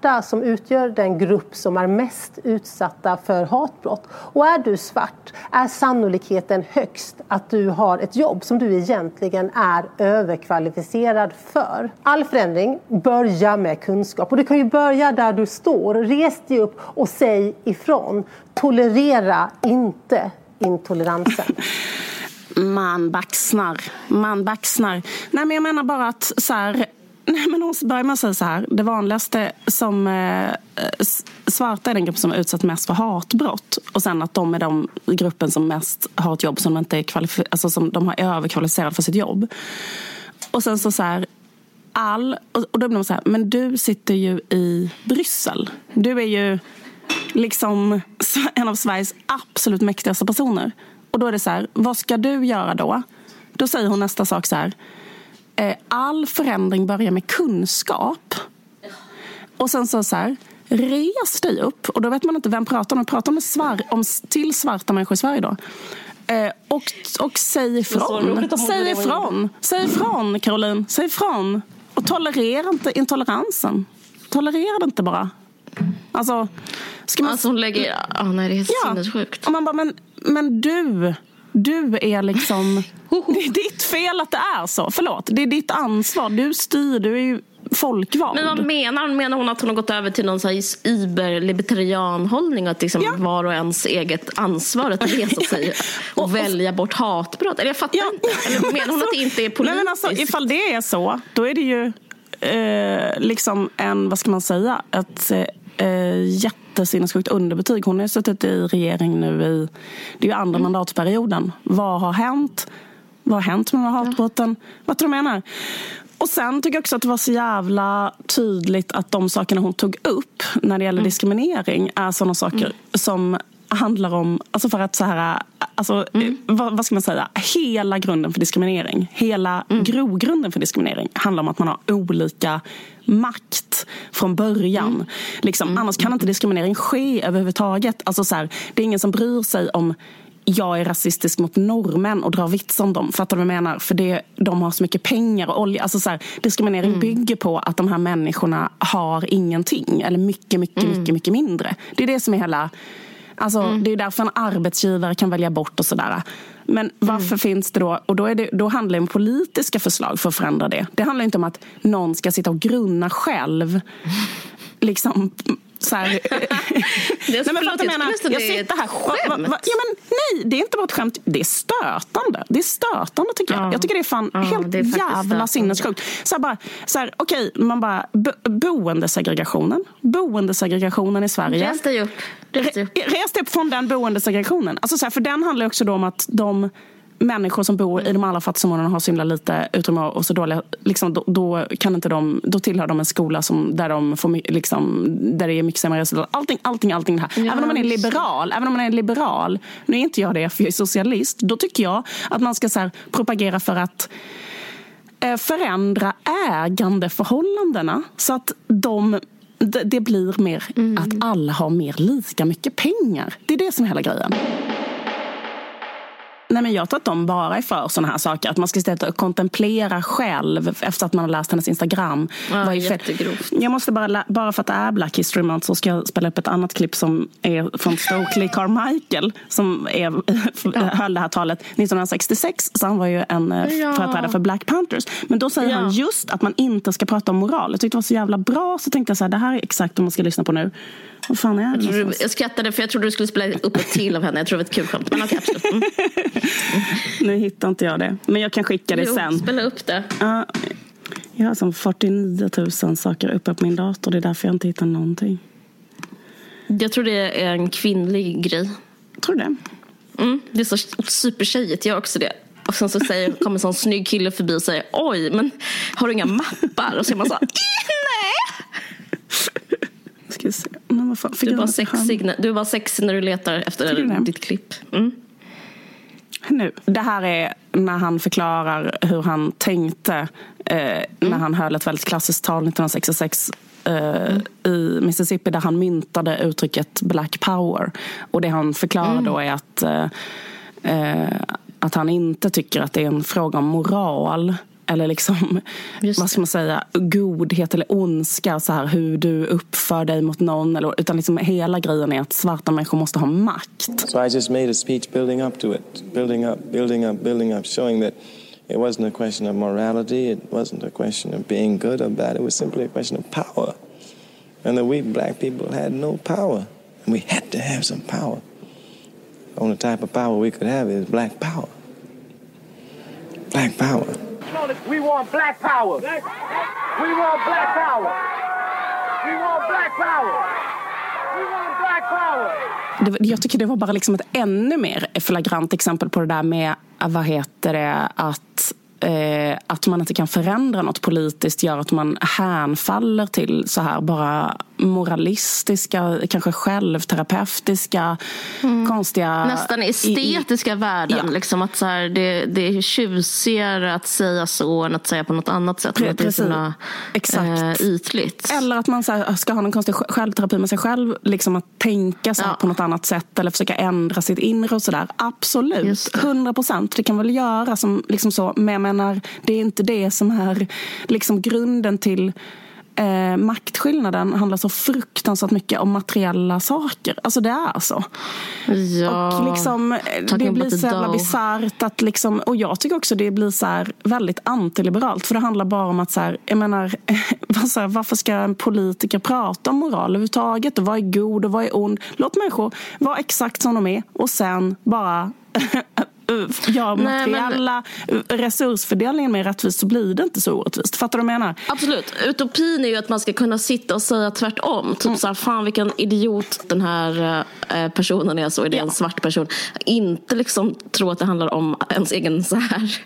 svarta som utgör den grupp som är mest utsatta för hatbrott. Och är du svart är sannolikheten högst att du har ett jobb som du egentligen är överkvalificerad för. All förändring börjar med kunskap och du kan ju börja där du står. Res dig upp och säg ifrån. Tolerera inte intoleransen? Man baxnar. Man baxnar. Nej, men jag menar bara att så här, Nej, men hon börjar med att säga så här. Det vanligaste som eh, svarta är den grupp som är utsatt mest för hatbrott. Och sen att de är den gruppen som mest har ett jobb som de inte är alltså som de har överkvalificerat för sitt jobb. Och sen så så här, all, och då blir man så här, men du sitter ju i Bryssel. Du är ju liksom en av Sveriges absolut mäktigaste personer. Och då är det så här, vad ska du göra då? Då säger hon nästa sak så här. Eh, all förändring börjar med kunskap. Och sen så, så här, res dig upp. Och då vet man inte vem pratar om. Pratar med svar, om till svarta människor i Sverige då. Eh, och, och säg ifrån. Säg ifrån. Säg ifrån, Caroline. Säg ifrån. Och tolerera inte intoleransen. Tolerera det inte bara. Alltså, ska man... Alltså hon lägger... Oh, nej, det är helt ja. sinnessjukt. Och man bara, men, men du, du är liksom... det är ditt fel att det är så. Förlåt, det är ditt ansvar. Du styr, du är ju folkvald. Men vad menar hon? Menar hon att hon har gått över till någon überlibertarian hållning? Att liksom ja. var och ens eget ansvar att resa sig och, och välja bort hatbrott? Eller jag fattar ja. inte. Eller menar hon att det inte är politiskt? Nej, men alltså, ifall det är så, då är det ju eh, liksom en, vad ska man säga, ett eh, jättesinnessjukt underbetyg. Hon har suttit i regering nu i, det är ju andra mm. mandatperioden. Vad har hänt? Vad har hänt med de här hatbrotten? Ja. Vad tror du menar? Och sen tycker jag också att det var så jävla tydligt att de sakerna hon tog upp när det gäller mm. diskriminering är sådana saker mm. som handlar om, alltså för att så här, alltså, mm. vad, vad, ska man säga, hela grunden för diskriminering, hela mm. grogrunden för diskriminering handlar om att man har olika makt från början. Mm. Liksom, mm. Annars kan inte diskriminering ske överhuvudtaget. Alltså, så här, det är ingen som bryr sig om jag är rasistisk mot norrmän och drar vits om dem. Fattar du vad jag menar? För det, de har så mycket pengar och olja. Alltså så här, diskriminering mm. bygger på att de här människorna har ingenting. Eller mycket, mycket, mm. mycket, mycket mindre. Det är det som är hela Alltså, mm. Det är därför en arbetsgivare kan välja bort och sådär. Men varför mm. finns det då? Och då, är det, då handlar det om politiska förslag för att förändra det. Det handlar inte om att någon ska sitta och grunna själv. Liksom så här, det är, nej, men förlåt, jag, menar, jag sitter här. Va, va, ja, men, nej, det är inte bara ett skämt. Det är stötande. Det är stötande tycker jag. Ja. Jag tycker det är fan ja, helt är jävla sinnessjukt. Så här, bara, så här, okej, man bara, bo, boendesegregationen. Boendesegregationen i Sverige. Res dig upp. Res dig upp. Res dig upp från den boendesegregationen. Alltså, så här, för den handlar också om att de människor som bor i de allra fattigaste områdena har så himla lite utrymme och så dåliga, liksom, då, då, kan inte de, då tillhör de en skola som, där, de får, liksom, där det är mycket sämre resultat. Allting, allting, allting det här. Ja, även om man är liberal, även om man är liberal, nu är inte jag det för jag är socialist, då tycker jag att man ska så här, propagera för att eh, förändra ägandeförhållandena så att de det blir mer mm. att alla har mer lika mycket pengar. Det är det som är hela grejen. Nej, men jag tror att de bara är för sådana här saker. Att man ska och kontemplera själv efter att man har läst hennes Instagram. Ja, jättegrovt. Jag måste bara, bara för att det är Black History Month så ska jag spela upp ett annat klipp som är från Stokely Carmichael som är, ja. höll det här talet 1966. Så han var ju en eh, ja. företrädare för Black Panthers. Men då säger ja. han just att man inte ska prata om moral. Jag tyckte det var så jävla bra så tänkte jag så här, det här är exakt vad man ska lyssna på nu. Vad fan är det jag, du, jag skrattade för jag trodde du skulle spela upp ett till av henne. Jag tror det var ett kul skämt. Men okay, absolut. Mm. nu hittar inte jag det. Men jag kan skicka det jo, sen. spela upp det. Uh, jag har som 49 000 saker uppe på min dator. Det är därför jag inte hittar någonting. Jag tror det är en kvinnlig grej. Tror du det? Mm, det är så supertjejigt. Jag också det. Och sen så säger, kommer en sån snygg kille förbi och säger oj, men har du inga mappar? Och så är man så nej. Ska se. Men du, var sexig, när, du var sexig när du letar efter ditt klipp. Mm. Nu. Det här är när han förklarar hur han tänkte eh, mm. när han höll ett väldigt klassiskt tal 1966 eh, mm. i Mississippi där han myntade uttrycket Black power. Och det han förklarar mm. då är att, eh, eh, att han inte tycker att det är en fråga om moral eller liksom, vad ska man säga, godhet eller ondska, så här, hur du uppför dig mot någon. Eller, utan liksom hela grejen är att svarta människor måste ha makt. So I just made a speech building up to it, building up, building up, building up, showing that it wasn't a question of morality, it wasn't a question of being good or bad, it was simply a question of power. And that we black people had no power, and we had to have some power. The only type of power we could have is black power. Black power. We want black power. We want black power. We want black power. We want black power. jag tycker det var bara liksom ett ännu mer flagrant exempel på det där med eh, vad heter det, att eh, att man inte kan förändra något politiskt gör att man hänfaller till så här bara moralistiska, kanske självterapeutiska, mm. konstiga... Nästan estetiska i, värden. Ja. Liksom att så här, det, det är tjusigare att säga så än att säga på något annat sätt. Pre- att det är såna, Exakt. Eh, ytligt. Eller att man så här, ska ha någon konstig självterapi med sig själv. Liksom att tänka så ja. på något annat sätt eller försöka ändra sitt inre och sådär. Absolut, hundra procent. Det kan väl göra som liksom så. Men jag menar, det är inte det som är liksom grunden till eh, maktskillnaden handlar så fruktansvärt mycket om materiella saker. Alltså det är så. Ja, och liksom, det blir så jävla bisarrt att liksom, och jag tycker också det blir så här väldigt antiliberalt. För det handlar bara om att så här, jag menar, så här, varför ska en politiker prata om moral överhuvudtaget? Och vad är god och vad är ond? Låt människor vara exakt som de är och sen bara gör materiella men... resursfördelningen mer rättvis så blir det inte så orättvist. Fattar du vad jag menar? Absolut. Utopin är ju att man ska kunna sitta och säga tvärtom. Typ mm. så här, fan vilken idiot den här eh, personen är, så är det ja. en svart person. Inte liksom tro att det handlar om ens egen så här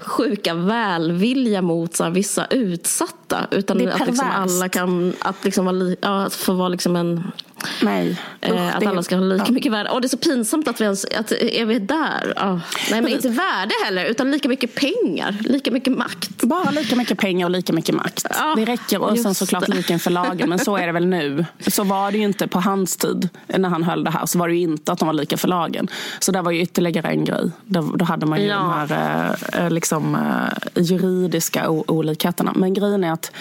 sjuka välvilja mot så här, vissa utsatta. Utan att liksom alla kan, att liksom vara, ja, få vara liksom en Nej. Eh, Usch, att alla ska ha lika ja. mycket värde. Och det är så pinsamt att vi ens, att är vi där? Oh. Nej men inte värde heller, utan lika mycket pengar, lika mycket makt. Bara lika mycket pengar och lika mycket makt. Ja, det räcker. Och sen såklart det. lika inför lagen. Men så är det väl nu. Så var det ju inte på hans tid, när han höll det här, så var det ju inte att de var lika för lagen. Så det var ju ytterligare en grej. Då, då hade man ju ja. de här eh, liksom, eh, juridiska olikheterna. Men grejen är att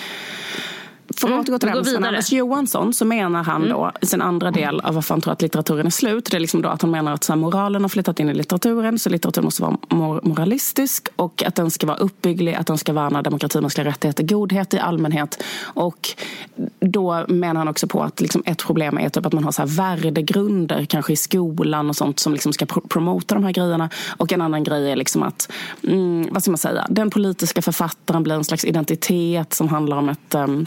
för att mm, återgå till det med Anders Johansson så menar han mm. då i sin andra del av varför han tror att litteraturen är slut. Det är liksom då att han menar att så här, moralen har flyttat in i litteraturen så litteraturen måste vara mor moralistisk och att den ska vara uppbygglig, att den ska värna demokrati, mänskliga rättigheter, godhet i allmänhet. Och då menar han också på att liksom ett problem är typ att man har så här värdegrunder kanske i skolan och sånt som liksom ska pr promota de här grejerna. Och en annan grej är liksom att, mm, vad ska man säga, den politiska författaren blir en slags identitet som handlar om ett um,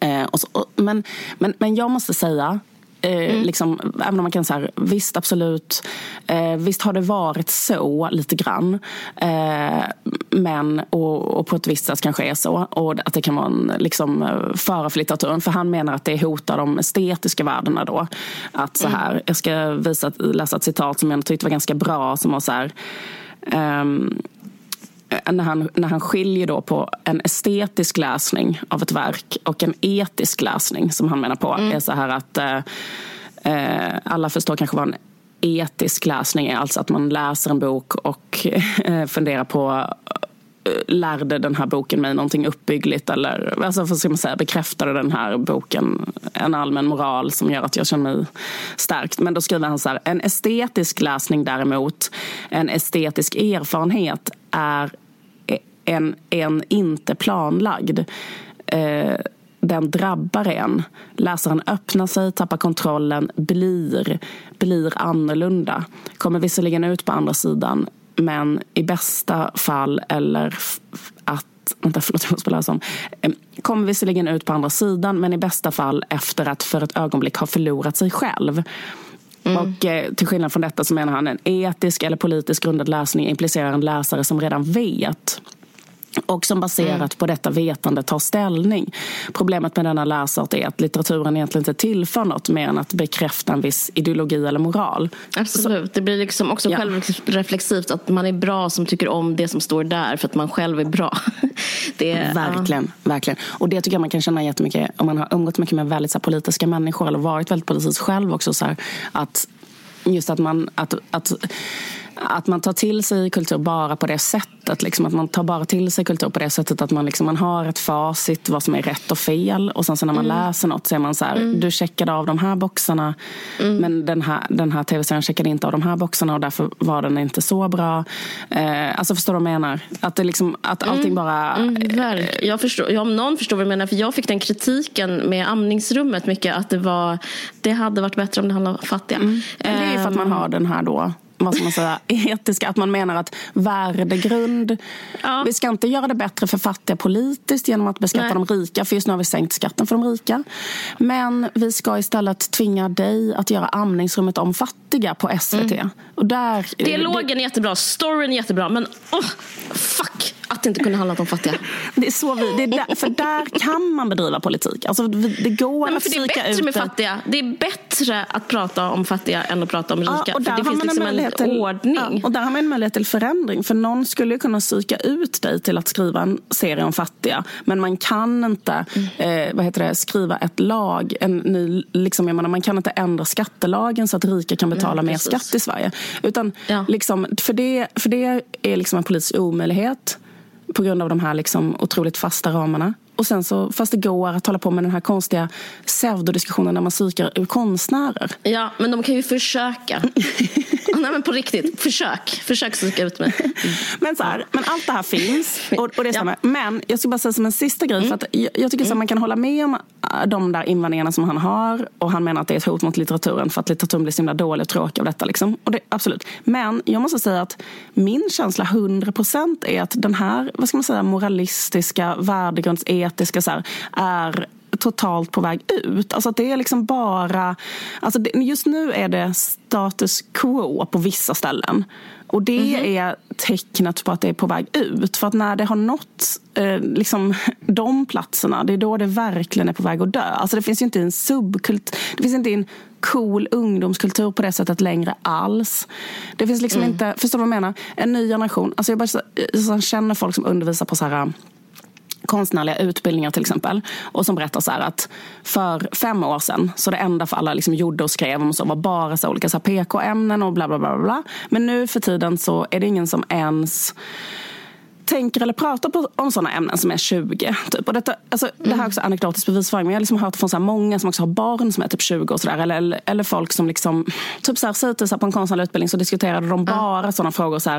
Eh, så, och, men, men, men jag måste säga Eh, mm. liksom, även om man kan säga visst absolut, eh, visst har det varit så lite grann. Eh, men, och, och, på ett visst sätt kanske är så. Och att det kan vara en liksom, fara för litteraturen. För han menar att det hotar de estetiska värdena då. Att så mm. här, mm. Jag ska visa, läsa ett citat som jag tyckte var ganska bra. Som var så här, um, när han, när han skiljer då på en estetisk läsning av ett verk och en etisk läsning som han menar på mm. är så här att eh, eh, alla förstår kanske vad en etisk läsning är. Alltså att man läser en bok och eh, funderar på eh, lärde den här boken mig någonting uppbyggligt eller alltså för ska man säga, bekräftade den här boken en allmän moral som gör att jag känner mig stärkt. Men då skriver han så här, en estetisk läsning däremot, en estetisk erfarenhet är en, en inte planlagd. Eh, den drabbar en. Läsaren öppnar sig, tappar kontrollen, blir, blir annorlunda. Kommer visserligen ut på andra sidan men i bästa fall eller att Vänta, förlåt, jag måste läsa om. Kommer visserligen ut på andra sidan men i bästa fall efter att för ett ögonblick ha förlorat sig själv. Mm. Och eh, till skillnad från detta så menar han en etisk eller politisk grundad läsning implicerar en läsare som redan vet och som baserat mm. på detta vetande tar ställning. Problemet med denna läsart är att litteraturen egentligen inte tillför något mer än att bekräfta en viss ideologi eller moral. Absolut, Så, det blir liksom också ja. självreflexivt att man är bra som tycker om det som står där för att man själv är bra. det, verkligen, ja. verkligen. Och det tycker jag man kan känna jättemycket om man har umgått mycket med väldigt så politiska människor eller varit väldigt politisk själv också. Så här, att just att man att, att att man tar till sig kultur bara på det sättet. Liksom, att man tar bara till sig kultur på det sättet att man, liksom, man har ett facit vad som är rätt och fel. Och sen så när man mm. läser något så är man så här, mm. du checkade av de här boxarna mm. men den här, den här tv-serien checkade inte av de här boxarna och därför var den inte så bra. Eh, alltså förstår du vad jag menar? Att, det liksom, att mm. allting bara... Mm, jag förstår, om någon förstår vad jag menar. För jag fick den kritiken med amningsrummet mycket att det, var, det hade varit bättre om det handlade om fattiga. Mm. Det är för att man ehm. har den här då vad ska man säga, etiska. Att man menar att värdegrund... Ja. Vi ska inte göra det bättre för fattiga politiskt genom att beskatta Nej. de rika. För just nu har vi sänkt skatten för de rika. Men vi ska istället tvinga dig att göra amningsrummet om fattiga på SVT. Mm. Och där, Dialogen är jättebra, storyn är jättebra. Men oh, fuck! Att det inte kunde handla om fattiga. Det är så vi, det är där, för där kan man bedriva politik. Alltså, det går Nej, att Det är bättre med fattiga. Det är bättre att prata om fattiga än att prata om rika. Ja, och där för det finns liksom en, en till, ordning. Ja, och där har man en möjlighet till förändring. För någon skulle kunna psyka ut dig till att skriva en serie om fattiga. Men man kan inte mm. eh, vad heter det, skriva ett lag. En ny, liksom, jag menar, man kan inte ändra skattelagen så att rika kan betala mm, mer skatt i Sverige. Utan, ja. liksom, för, det, för det är liksom en politisk omöjlighet på grund av de här liksom otroligt fasta ramarna. Och sen så, fast det går att hålla på med den här konstiga pseudodiskussionen när man psykar ur konstnärer. Ja, men de kan ju försöka. Nej men på riktigt, försök. Försök psyka ut mig. Men, så här, men allt det här finns och, och det stämmer. Ja. Men jag ska bara säga som en sista grej. Mm. För att jag, jag tycker mm. att man kan hålla med om äh, de där invändningarna som han har. Och han menar att det är ett hot mot litteraturen för att litteraturen blir så himla dålig och tråkig av detta. Liksom. Och det, absolut. Men jag måste säga att min känsla 100% är att den här vad ska man säga, moralistiska, värdegrunds etiska så här, är totalt på väg ut. Alltså att det är liksom bara... Alltså det, just nu är det status quo på vissa ställen. Och det mm -hmm. är tecknet på att det är på väg ut. För att när det har nått eh, liksom, de platserna, det är då det verkligen är på väg att dö. Alltså det finns ju inte en subkult, det finns inte en cool ungdomskultur på det sättet längre alls. Det finns liksom mm. inte, förstår du vad jag menar? En ny generation. Alltså jag, bara, jag känner folk som undervisar på så här konstnärliga utbildningar till exempel. Och som berättar så att för fem år sedan, så det enda för alla liksom gjorde och skrev om så var bara så olika PK-ämnen och bla bla bla. bla. Men nu för tiden så är det ingen som ens tänker eller pratar på, om sådana ämnen som är 20. Typ. Och detta, alltså, mm. Det här är mm. också anekdotisk bevisföring. Men jag har liksom hört från så många som också har barn som är typ 20 och sådär. Eller, eller, folk som liksom, typ så här, säger så här, på en konstnärlig utbildning så diskuterade de bara mm. sådana frågor. Så här,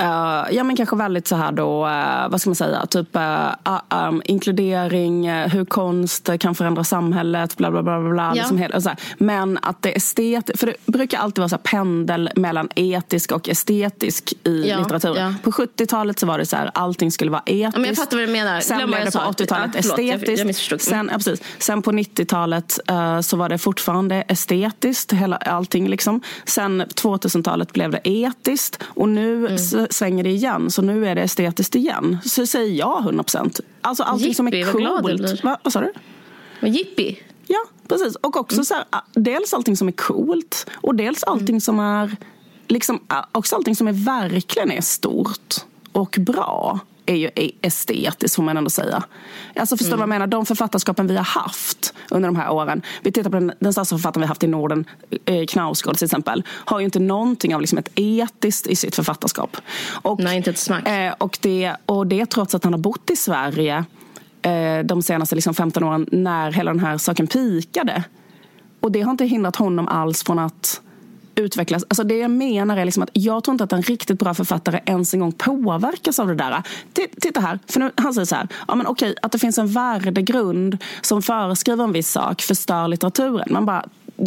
uh, ja men kanske väldigt så här då, uh, vad ska man säga, typ uh, um, inkludering, hur konst kan förändra samhället, bla bla bla. bla, bla ja. liksom hela, så här. Men att det estetiskt, för det brukar alltid vara så pendel mellan etisk och estetisk i ja. litteratur. Ja. På 70-talet så var det så här, allting skulle vara etiskt. Men jag fattar vad du menar. Sen blev det på 80-talet ja, estetiskt. Jag, jag sen, ja, precis. Sen på 90-talet uh, så var det fortfarande estetiskt, hela, allting liksom. Sen 2000-talet blev det etiskt och nu mm. svänger det igen. Så nu är det estetiskt igen. Så säger jag 100 procent. Alltså allting Jippi, som är coolt. Va, vad sa du? Jippi. Ja, precis. Och också mm. så här, dels allting som är coolt och dels allting mm. som är liksom, också allting som är verkligen är stort och bra är ju estetiskt får man ändå säga. Alltså förstår du mm. vad jag menar? De författarskapen vi har haft under de här åren. Vi tittar på den, den största författaren vi haft i Norden, eh, Knausgård till exempel. Har ju inte någonting av liksom ett etiskt i sitt författarskap. Och, Nej, inte ett smack. Eh, och, det, och det trots att han har bott i Sverige eh, de senaste liksom 15 åren när hela den här saken pikade. Och det har inte hindrat honom alls från att utvecklas. Alltså det jag menar är liksom att jag tror inte att en riktigt bra författare ens en gång påverkas av det där. Titta här, för nu, han säger så här, ja men okej, att det finns en värdegrund som föreskriver en viss sak förstör litteraturen. Man bara,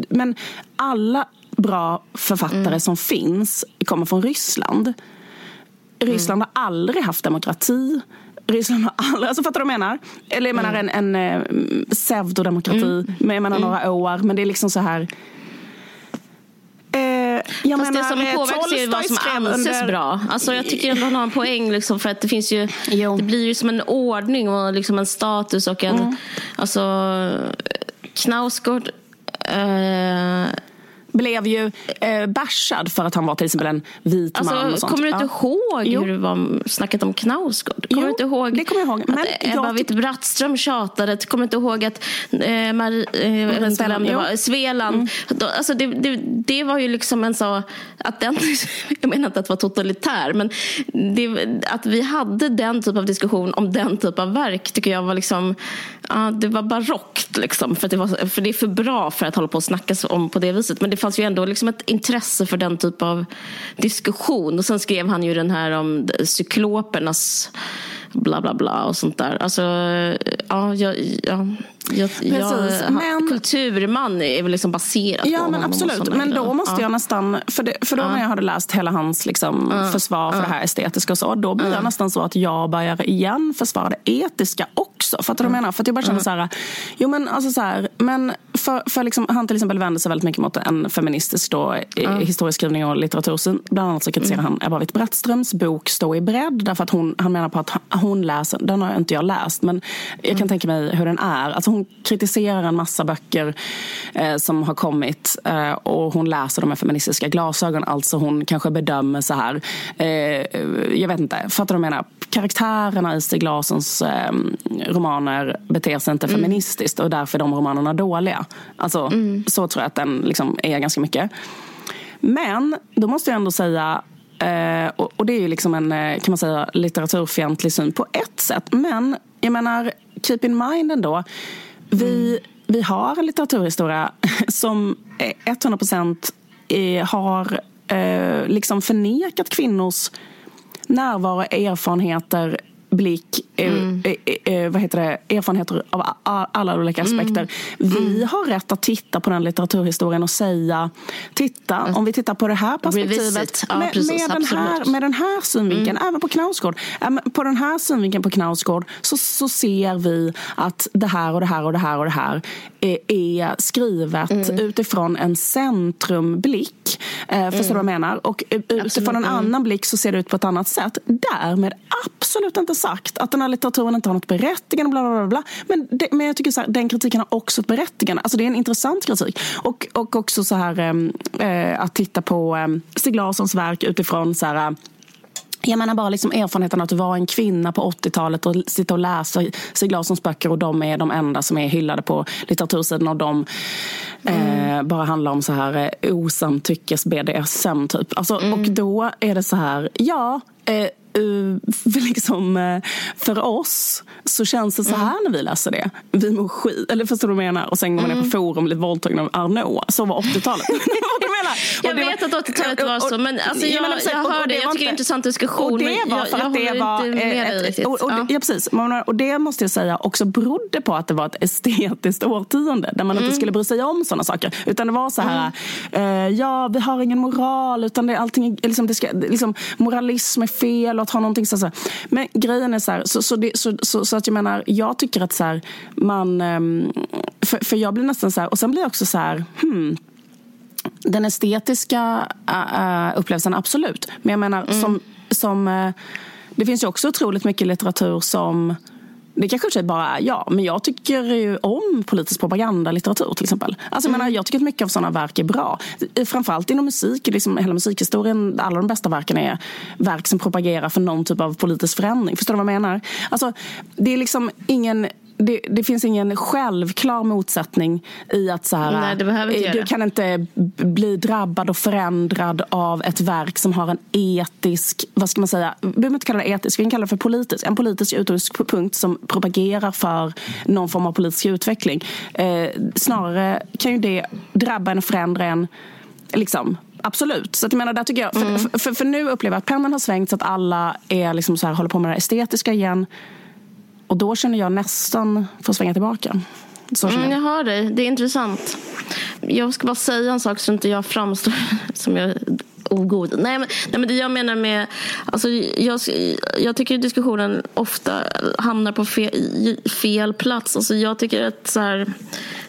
men alla bra författare mm. som finns kommer från Ryssland. Ryssland mm. har aldrig haft demokrati. Ryssland har aldrig, alltså fattar du vad jag menar? Eller jag menar mm. en, en uh, pseudodemokrati, mm. jag menar mm. några år. Men det är liksom så här Jag Fast menar, det som påverkas är vad som anses under... bra. Alltså, jag tycker ändå han har en poäng. Liksom, för att det finns ju, det blir ju som en ordning och liksom en status och en... Mm. Alltså, Knausgård... Eh, blev ju eh, bashad för att han var till exempel en vit alltså, man. Och sånt. Kommer du inte ja. ihåg jo. hur det var snacket om Knausgård? Kommer jo, du inte ihåg det kommer jag ihåg. Men att Ebba Witt-Brattström tjatade? Kommer du inte ihåg att eh, Marie, eh, vem det var, Sveland. Mm. Alltså, det, det, det, var ju liksom en så... Att den, jag menar inte att det var totalitär, men det, att vi hade den typ av diskussion om den typ av verk tycker jag var liksom... Ja, det var barockt, liksom, för, det var, för det är för bra för att hålla på och snacka om på det viset. Men det fanns ju ändå liksom ett intresse för den typ av diskussion. Och sen skrev han ju den här om cyklopernas bla bla bla och sånt där. Alltså, ja, ja, ja. Jag, Precis, jag, men, kulturman är väl liksom baserat ja, på men Absolut, men då måste ja. jag nästan... För, det, för då ja. när jag hade läst hela hans liksom, ja. försvar för det här estetiska och så, då blir jag nästan så att jag börjar igen försvara det etiska också. Fattar du vad jag menar? För att jag bara känner så här, jo men alltså så här, men för, för liksom, han till exempel vänder sig väldigt mycket mot en feministisk då, mm. historieskrivning och litteratursyn. Bland annat så kritiserar mm. han Ebba Witt-Brattströms bok Stå i bredd. Därför att hon, han menar på att hon läser, den har inte jag läst, men jag kan mm. tänka mig hur den är. Alltså hon kritiserar en massa böcker eh, som har kommit eh, och hon läser dem med feministiska glasögon. Alltså hon kanske bedömer så här, eh, jag vet inte, fattar du vad jag menar? Karaktärerna i Stig Larssons eh, romaner beter sig inte mm. feministiskt och därför är de romanerna dåliga. Alltså, mm. Så tror jag att den liksom är ganska mycket. Men då måste jag ändå säga Eh, och, och, det är ju liksom en kan man säga, litteraturfientlig syn på ett sätt. Men jag menar, keep in mind ändå. Vi, mm. vi har en litteraturhistoria som 100 procent har eh, liksom förnekat kvinnors närvaro, erfarenheter blick, eh, mm. eh, eh, vad heter det, erfarenheter av alla olika mm. aspekter. Mm. Vi mm. har rätt att titta på den litteraturhistorien och säga titta, om vi tittar på det här perspektivet ja, med, precis, med, den här, med den här synvinkeln, mm. även på Knausgård. På den här synvinkeln på Knausgård så, så ser vi att det här och det här och det här och det här är, är skrivet mm. utifrån en centrumblick. Eh, förstår du vad jag menar? Och utifrån Absolut. en annan blick så ser det ut på ett annat sätt. Därmed absolut inte sagt att den här litteraturen inte har något berättigande. Bla, bla, bla, Men, det, men jag tycker så här, den kritiken har också ett berättigande. Alltså det är en intressant kritik. Och, och också så här äh, att titta på äh, Stig Larssons verk utifrån så här, jag menar bara liksom erfarenheten att vara en kvinna på 80-talet och sitta och läsa Stig Larssons böcker och de är de enda som är hyllade på litteratursidan och de mm. eh, bara handlar om så här eh, osamtyckes BDSM typ. Alltså, mm. Och då är det så här, ja eh, liksom, uh, för oss så känns det så här mm. när vi läser det. Vi mår skit. Eller förstår du vad jag menar? Och sen går man mm. ner på mm. forum och blir våldtagen av Arnault. Så var 80-talet. jag vet att 80-talet var så. Men alltså, jag, jag, jag hör det. Jag tycker det är en intressant diskussion. Och det var för att det var... Ett, och, och, ja. ja, precis. Och det måste jag säga också berodde på att det var ett estetiskt årtionde. Där man mm. inte skulle bry sig om sådana saker. Utan det var så här, mm. uh, ja vi har ingen moral. Utan det, allting, liksom, det ska, liksom, moralism är fel. Att ha någonting så, så Men grejen är så här, så, så, det, så, så, så, att jag menar, jag tycker att så här, man... Ehm, för, för jag blir nästan så här, och sen blir jag också så här, hmm, den estetiska uh, upplevelsen, absolut. Men jag menar, mm. som, som uh, det finns ju också otroligt mycket litteratur som det kanske bara är jag, men jag tycker ju om politisk propagandalitteratur till exempel. Alltså, mm. jag, menar, jag tycker att mycket av sådana verk är bra. Framförallt inom musik, liksom, hela musikhistorien, alla de bästa verken är verk som propagerar för någon typ av politisk förändring. Förstår du vad jag menar? Alltså, det är liksom ingen det, det, finns ingen självklar motsättning i att så här, Nej, du kan inte bli drabbad och förändrad av ett verk som har en etisk, vad ska man säga, vi behöver inte kalla det etisk, vi kan kalla det för politisk, en politisk utgångspunkt som propagerar för någon form av politisk utveckling. Eh, snarare kan ju det drabba en och förändra en Liksom, Absolut. Så att jag menar, där tycker jag, för, mm. för, för, för, nu upplever jag att pendeln har svängt så att alla är liksom så här, håller på med det estetiska igen. Och då känner jag nästan för att svänga tillbaka. Så mm, jag hör dig. Det är intressant. Jag ska bara säga en sak så inte jag framstår som jag ogod. Nej men, nej, men det jag menar med... Alltså, jag, jag tycker diskussionen ofta hamnar på fel, fel plats. Alltså, jag tycker att så här,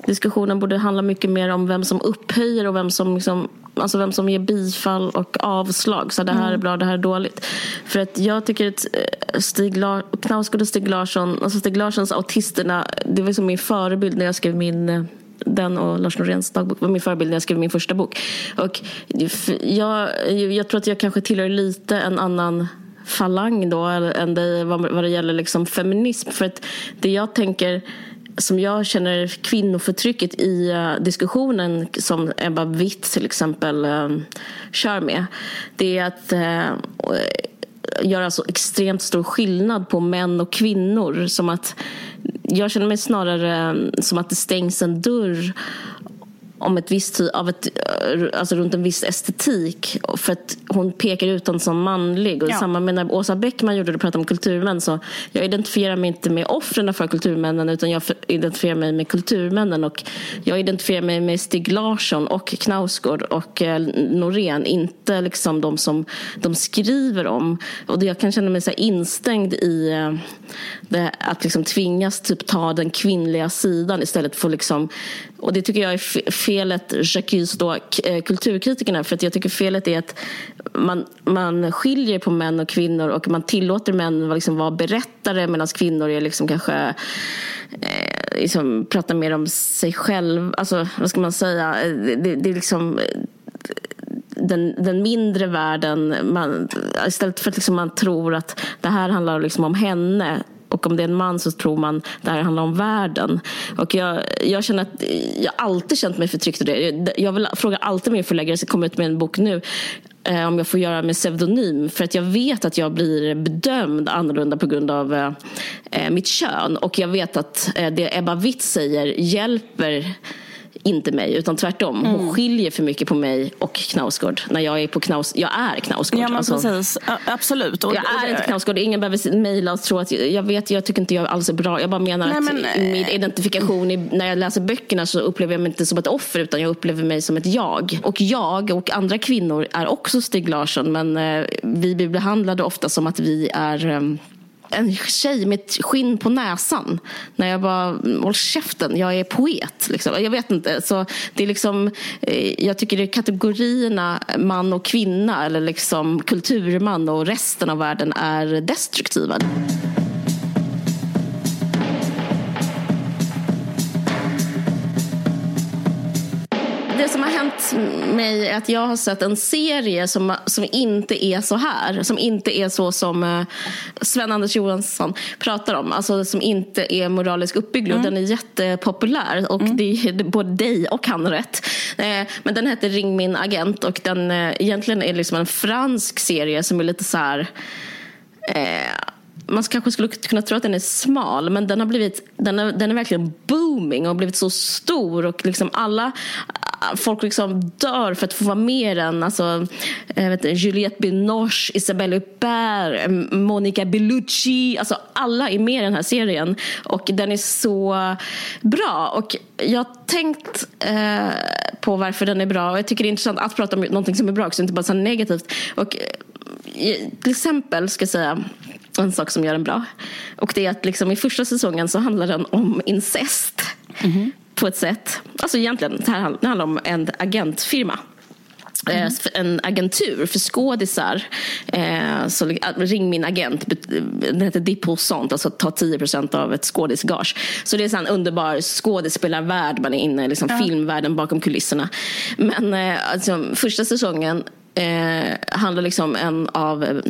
diskussionen borde handla mycket mer om vem som upphöjer och vem som liksom, Alltså vem som ger bifall och avslag. Så det här är mm. bra, det här är dåligt. För att jag tycker att eh, Stig La Knausgård och Stig Larsson, alltså Stig Larssons Autisterna, det var som min förebild när jag skrev min eh, den och Lars Noréns dagbok var min förebild när jag skrev min första bok. Och jag, jag tror att jag kanske tillhör lite en annan falang då än dig vad, vad det gäller liksom feminism. För att det jag tänker som jag känner kvinnoförtrycket i uh, diskussionen som Ebba Witt till exempel eh, kör med. Det är att uh, göra så extremt stor skillnad på män och kvinnor. Som att, jag känner mig snarare mm, som att det stängs en dörr om ett visst, av ett, alltså runt en viss estetik. För att hon pekar ut honom som manlig. Och ja. samma med när Åsa Bäckman gjorde det pratade om kulturmän. Så jag identifierar mig inte med offren för kulturmännen utan jag identifierar mig med kulturmännen. Och jag identifierar mig med Stig Larsson och Knausgård och eh, Norén. Inte liksom de som de skriver om. Och jag kan känna mig så instängd i eh, det, att liksom tvingas typ ta den kvinnliga sidan istället för liksom och det tycker jag är felet, Jacques då, eh, kulturkritikerna. För att jag tycker felet är att man, man skiljer på män och kvinnor och man tillåter män att liksom vara berättare medan kvinnor är liksom kanske eh, liksom pratar mer om sig själv. Alltså, vad ska man säga? Eh, det, det är liksom eh, den, den mindre världen. Man, istället för att liksom man tror att det här handlar liksom om henne och om det är en man så tror man att det här handlar om världen. Och jag, jag känner att jag alltid känt mig förtryckt av det. Jag vill fråga alltid min förläggare, jag ska komma ut med en bok nu eh, om jag får göra med pseudonym. För att jag vet att jag blir bedömd annorlunda på grund av eh mitt kön. Och jag vet att eh, det Ebba Witt säger hjälper inte mig, utan tvärtom. Mm. Hon skiljer för mycket på mig och Knausgård. När jag är på Knaus... Jag är Knausgård. Ja, men alltså, precis. Absolut. Och, jag är inte Knausgård. Ingen behöver mejla och tro att... Jag vet, jag tycker inte jag alls är bra. Jag bara menar Nej, att men, min eh, identifikation, i, när jag läser böckerna så upplever jag mig inte som ett offer utan jag upplever mig som ett jag. Och jag och andra kvinnor är också Stig Larsson men eh, vi blir behandlade ofta som att vi är eh, en tjej med ett skinn på näsan. När jag bara, håll käften, jag är poet. Liksom. Jag vet inte. Så det är liksom, eh, jag tycker det är kategorierna man och kvinna eller liksom kulturman och resten av världen är destruktiva. Det som har hänt mig är att jag har sett en serie som, som inte är så här. Som inte är så som uh, Sven-Anders Johansson pratar om. Alltså som inte är moralisk uppbygglig. Mm. Den är jättepopulär och mm. det är både dig och han rätt. Uh, men den heter Ring min agent och den uh, egentligen är liksom en fransk serie som är lite så här man kanske skulle kunna tro att den är smal men den har blivit den är, den är verkligen booming och blivit så stor och liksom alla folk liksom dör för att få vara med i den. Alltså, eh, vet inte, Juliette Binoche, Isabelle Huppert, eh, Monica Bellucci. Alltså, alla är med i den här serien och den är så bra. Och jag har tänkt eh, på varför den är bra och jag tycker det är intressant att prata om någonting som är bra också, inte bara så negativt. Och, eh, till exempel ska jag säga en sak som gör den bra. Och det är att liksom i första säsongen så handlar den om incest. Mm -hmm. På ett sätt. Alltså egentligen, det här handlar om en agentfirma. Mm. En agentur för skådisar. Eh, så ring min agent. Den heter Diposant, alltså ta 10% av ett skådisgage. Så det är en underbar skådespelarvärld. Man är inne i liksom ja. filmvärlden bakom kulisserna. Men eh, alltså, första säsongen eh, handlar liksom en av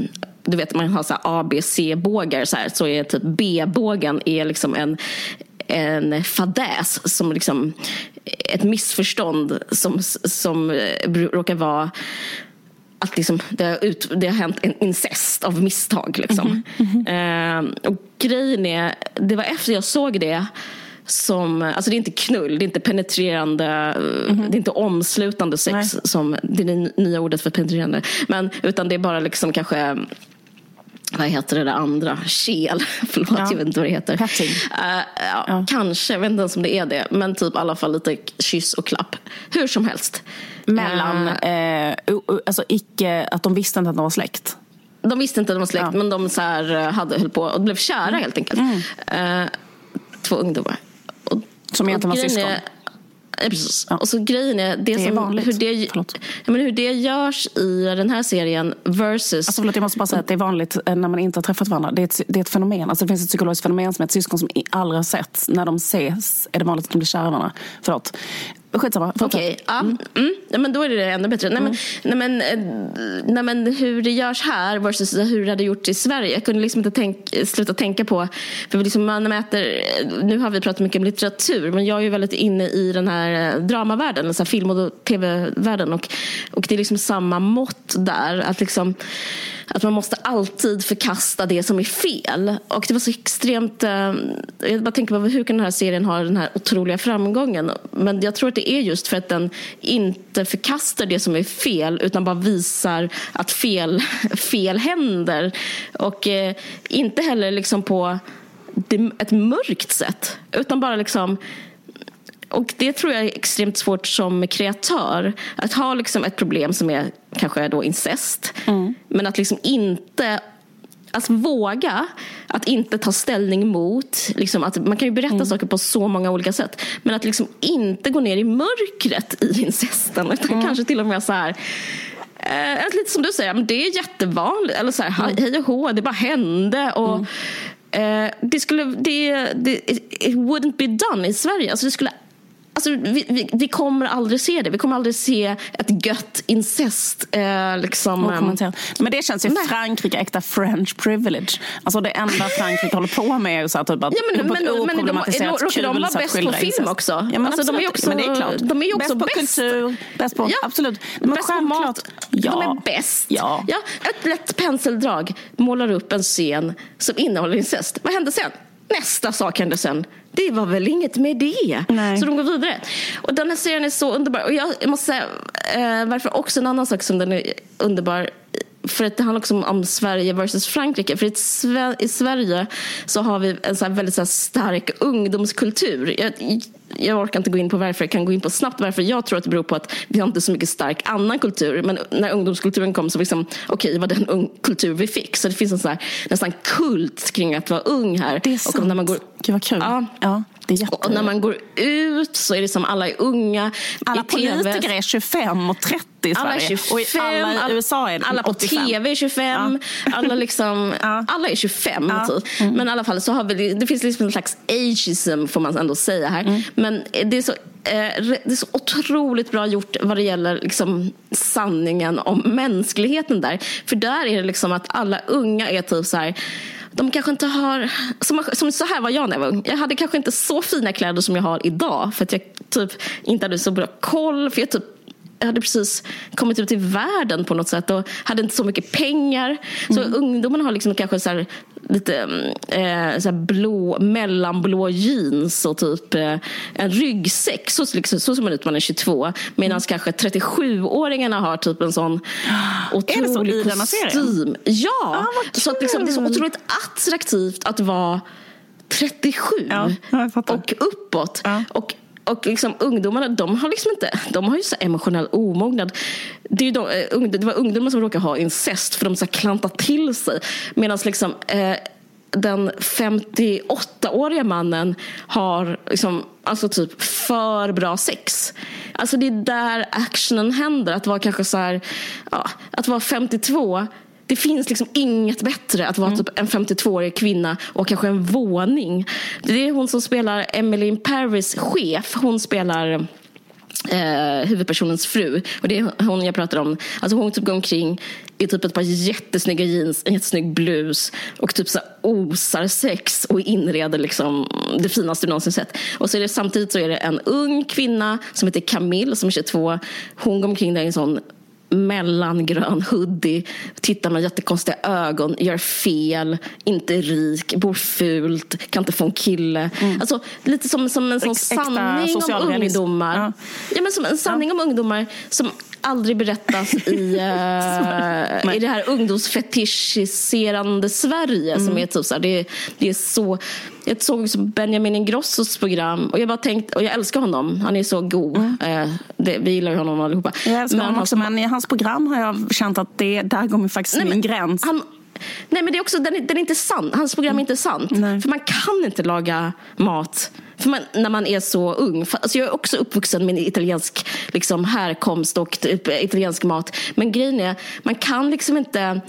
du vet man har så A, B, C-bågar så, här, så är typ B-bågen är liksom en, en fadäs som liksom ett missförstånd som, som eh, råkar vara att liksom, det, har ut, det har hänt en incest av misstag. Liksom. Mm -hmm. uh, och grejen är, det var efter jag såg det som, alltså det är inte knull, det är inte penetrerande, mm -hmm. det är inte omslutande sex Nej. som det är det nya ordet för penetrerande. Men, utan det är bara liksom kanske vad heter det där andra? Kel. Förlåt, ja. jag vet inte vad det heter. Petting. Uh, ja, ja. Kanske, jag vet inte ens om det är det. Men typ i alla fall lite kyss och klapp. Hur som helst. Mellan, uh, uh, alltså icke, att de visste inte att de var släkt? De visste inte att de var släkt, ja. men de så här, hade, höll på och blev kära mm. helt enkelt. Mm. två ungdomar. Och, Som egentligen var syskon? Är, precis. Ja. Och så grejen är, det, det är vanligt. Hur det, ja, men hur det görs i den här serien versus... Alltså förlåt, jag måste bara säga att det är vanligt eh, när man inte har träffat varandra. Det är ett, det är ett fenomen. Alltså det finns ett psykologiskt fenomen som är ett syskon som aldrig har sett. När de ses är det vanligt att de blir kära i varandra. Förlåt. Skitsamma. Okej, okay, ja. Mm. Mm. ja, men då är det ännu bättre. Nej, men, mm. nej, men, eh, nej, men hur det görs här versus hur det hade gjort i Sverige. Jag kunde liksom inte tänk, sluta tänka på, för liksom man mäter, nu har vi pratat mycket om litteratur, men jag är ju väldigt inne i den här eh, dramavärlden, så här film och tv-världen och, och det är liksom samma mått där. Att liksom att man måste alltid förkasta det som är fel. Och det var så extremt... Eh, jag bara tänker på hur kan den här serien ha den här otroliga framgången? Men jag tror att det är just för att den inte förkastar det som är fel utan bara visar att fel, fel händer. Och eh, inte heller liksom på ett mörkt sätt utan bara liksom och det tror jag är extremt svårt som kreatör. Att ha liksom ett problem som är kanske då incest. Mm. Men att liksom inte att våga att inte ta ställning mot. Liksom att man kan ju berätta mm. saker på så många olika sätt. Men att liksom inte gå ner i mörkret i incesten. Utan mm. kanske till och med så här. Eh, lite som du säger, men det är jättevanligt. Eller så här, mm. hej och hå, det bara hände. Och, mm. eh, det skulle, det, det, it wouldn't be done i Sverige. Alltså det skulle Alltså, vi, vi, vi, kommer aldrig se det. Vi kommer aldrig se ett gött incest. Eh, liksom, eh, Men det känns ju nej. Frankrike, äkta French privilege. Alltså det enda Frankrike håller på med är så att typ att ja, men, men, ett oproblematiserat råkar de vara bäst på film också? Ja, men alltså, de är också, men det är klart. De är också bäst på bäst. kultur, bäst på, ja. absolut. Men bäst på mat. Ja. De är bäst. Ja. Ja, ett lätt penseldrag målar upp en scen som innehåller incest. Vad händer sen? Nästa sak hände sen. Det var väl inget med det. Nej. Så de går vidare. Och den här serien är så underbar. Och jag måste säga, eh, varför också en annan sak som den är underbar för att det handlar också om, Sverige versus Frankrike. För i, Sverige så har vi en så väldigt så stark ungdomskultur. Jag, jag orkar inte gå in på varför, jag kan gå in på snabbt varför. Jag tror att det beror på att vi har inte så mycket stark annan kultur. Men när ungdomskulturen kom så liksom, okej, okay, var den ung kultur vi fick. Så det finns en så här, nästan kult kring att vara ung här. Det är sant. Och när man går, Gud vad kul. Ja, ja. Jätte... Och när man går ut så är det som alla är unga. Alla politiker är 25 och 30 i Sverige. Alla är 25. Och alla i USA är Alla på 85. tv är 25. Ja. Alla, liksom, ja. alla är 25. Ja. Typ. Mm. Men i alla fall så har vi, det finns liksom en slags ageism får man ändå säga här. Mm. Men det är så eh, det är så otroligt bra gjort vad det gäller liksom sanningen om mänskligheten där. För där är det liksom att alla unga är typ så här de kanske inte har, som, som så här var jag när jag var ung. Jag hade kanske inte så fina kläder som jag har idag. För att jag typ inte hade så bra koll. För jag typ jag hade precis kommit ut i världen på något sätt och hade inte så mycket pengar. Så mm. ungdomarna har liksom kanske så lite eh, så blå, mellanblå jeans och typ eh, en ryggsäck. Så, liksom, så ser man ut när man är 22. Medan mm. kanske 37-åringarna har typ en sån otrolig kostym. Ja, ah, så att liksom, det är så otroligt attraktivt att vara 37 ja, och uppåt. Ja. Och och liksom, ungdomarna de har liksom inte, de har ju så emotionell omognad. Det, är de, eh, det var ungdomar som råkade ha incest för de så klantade till sig. Medan liksom, eh, den 58-åriga mannen har liksom, alltså typ för bra sex. Alltså det är där actionen händer. Att vara kanske så här, ja, att vara 52 det finns liksom inget bättre att vara mm. typ en 52-årig kvinna och kanske en våning. Det är hon som spelar Emily in Paris chef. Hon spelar eh, huvudpersonens fru. Och det är hon jag pratar om. Alltså hon typ går omkring i typ ett par jättesnygga jeans, en jättesnygg blus och typ så osar sex och inreder liksom det finaste du någonsin sett. Och så är det, samtidigt så är det en ung kvinna som heter Camille som är 22. Hon går omkring där i en sån mellangrön hoodie, tittar med jättekonstiga ögon, gör fel, inte rik, bor fult, kan inte få en kille. Mm. Alltså, lite som, som en sån Ex sanning om ungdomar. Ja. ja. men som en sanning ja. om ungdomar som aldrig berättas i, uh, i det här ungdomsfetischiserande Sverige. Mm. Som är typ så här, det, det är så jag såg Benjamin Ingrossos program och jag bara tänkt, och jag älskar honom, han är så god. Mm. Eh, det, vi gillar ju honom allihopa. Jag älskar men honom också, men i hans program har jag känt att det, där går faktiskt nej, min gräns. Han, nej men det är också, den är, den är inte sann. Hans program är inte sant. Nej. För man kan inte laga mat för man, när man är så ung. Alltså jag är också uppvuxen med italiensk liksom, härkomst och typ, italiensk mat. Men grejen är, man kan liksom inte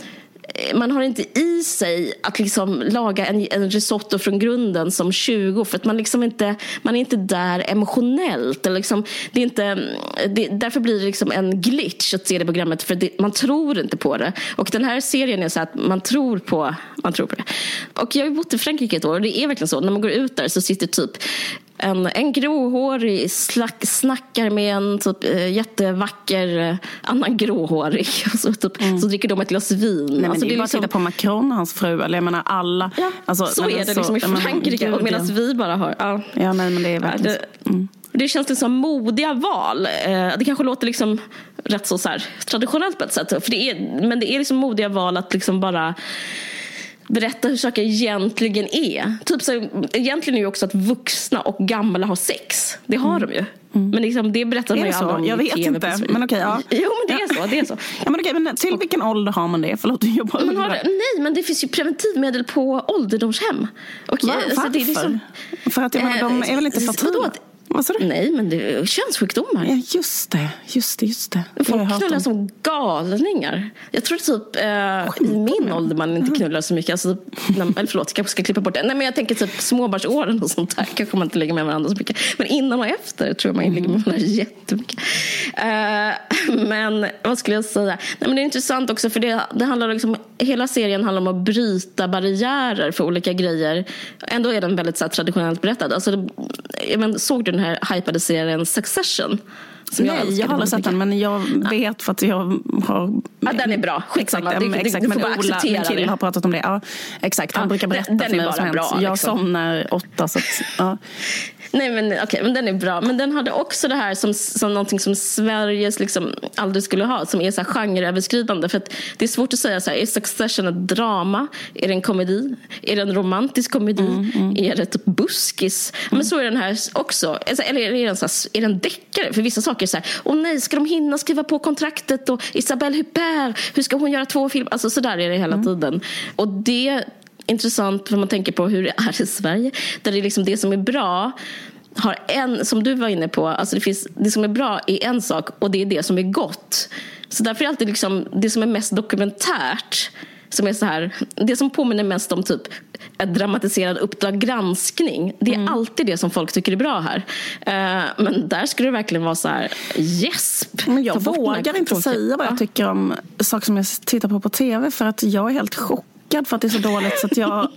man har inte i sig att liksom laga en, en risotto från grunden som 20 för att man, liksom inte, man är inte där emotionellt. Eller liksom, det är inte, det, därför blir det liksom en glitch att se det programmet för det, man tror inte på det. Och den här serien är så att man tror på, man tror på det. Och jag har bott i Frankrike ett år och det är verkligen så. När man går ut där så sitter typ en, en gråhårig slack, snackar med en typ, äh, jättevacker äh, annan gråhårig. Och så, typ, mm. så dricker de ett glas vin. Nej, men alltså, det är bara liksom... titta på Macron och hans fru. Eller jag menar alla. Ja, alltså, så är det liksom i Frankrike. Men, medan vi bara har... Ja, ja nej, men det är verkligen... Ja, det, mm. Det känns det som modiga val. Eh, det kanske låter liksom rätt så, så här, traditionellt på ett sätt. För det är, men det är liksom modiga val att liksom bara berätta hur saker egentligen är. Typ så, egentligen är ju också att vuxna och gamla har sex. Det har mm. de ju. Mm. Men liksom, det berättar man ju aldrig om Jag vet TV inte. Men okej, ja. Jo, men det är så. Det är så. ja, men okej, men till vilken ålder har man det? Förlåt, jag bara man har, Nej, men det finns ju preventivmedel på ålderdomshem. Och, Va? Varför? Så det är liksom, För att jag menar, de är väl inte eh, fertila? Vad sa du? Nej, men det är könssjukdomar. Ja, just det. Just det, just det. Folk knullar som galningar. Jag tror typ eh, i min ålder man inte knullar så mycket. Alltså, eller förlåt, jag kanske ska klippa bort det. Nej, men jag tänker typ småbarnsåren och sånt där kanske man inte lägger med varandra så mycket. Men innan och efter tror jag man ligger med varandra jättemycket. Eh, men vad skulle jag säga? Nej, men det är intressant också för det, det handlar liksom, hela serien handlar om att bryta barriärer för olika grejer. Ändå är den väldigt så här, traditionellt berättad. Alltså, men, såg du den den här hypade serien Succession? Som Nej, jag, jag har aldrig sett den men jag vet för att jag har... Ja, den är bra. Skitsamma. Exakt, det, exakt, du, du men Ola, min kille har pratat om det. Ja, exakt, han ja, brukar berätta den, för mig vad som hänt. Jag liksom. somnar åtta så att, ja. Nej men okej, okay, men den är bra. Men den hade också det här som, som någonting som Sveriges liksom aldrig skulle ha, som är så här genreöverskridande. För att det är svårt att säga så här, är Succession ett drama? Är det en komedi? Är det en romantisk komedi? Mm, mm. Är det ett buskis? Mm. Men så är den här också. Alltså, eller är det en, så här, är det en deckare? För vissa saker är så här, åh nej, ska de hinna skriva på kontraktet? Och Isabelle Huppert, hur ska hon göra två filmer? Alltså så där är det hela mm. tiden. Och det intressant för man tänker på hur det är i Sverige. Där det är liksom det som är bra har en, som du var inne på, alltså det, finns, det som är bra är en sak och det är det som är gott. Så därför är alltid liksom, det som är mest dokumentärt som är så här, det som påminner mest om typ ett dramatiserad Uppdrag granskning. Det är mm. alltid det som folk tycker är bra här. Uh, men där skulle det verkligen vara så här, gäsp. Men jag vågar inte säga vad jag tycker om saker som jag tittar på på tv för att jag är helt chockad chockad för att det är så dåligt så att jag,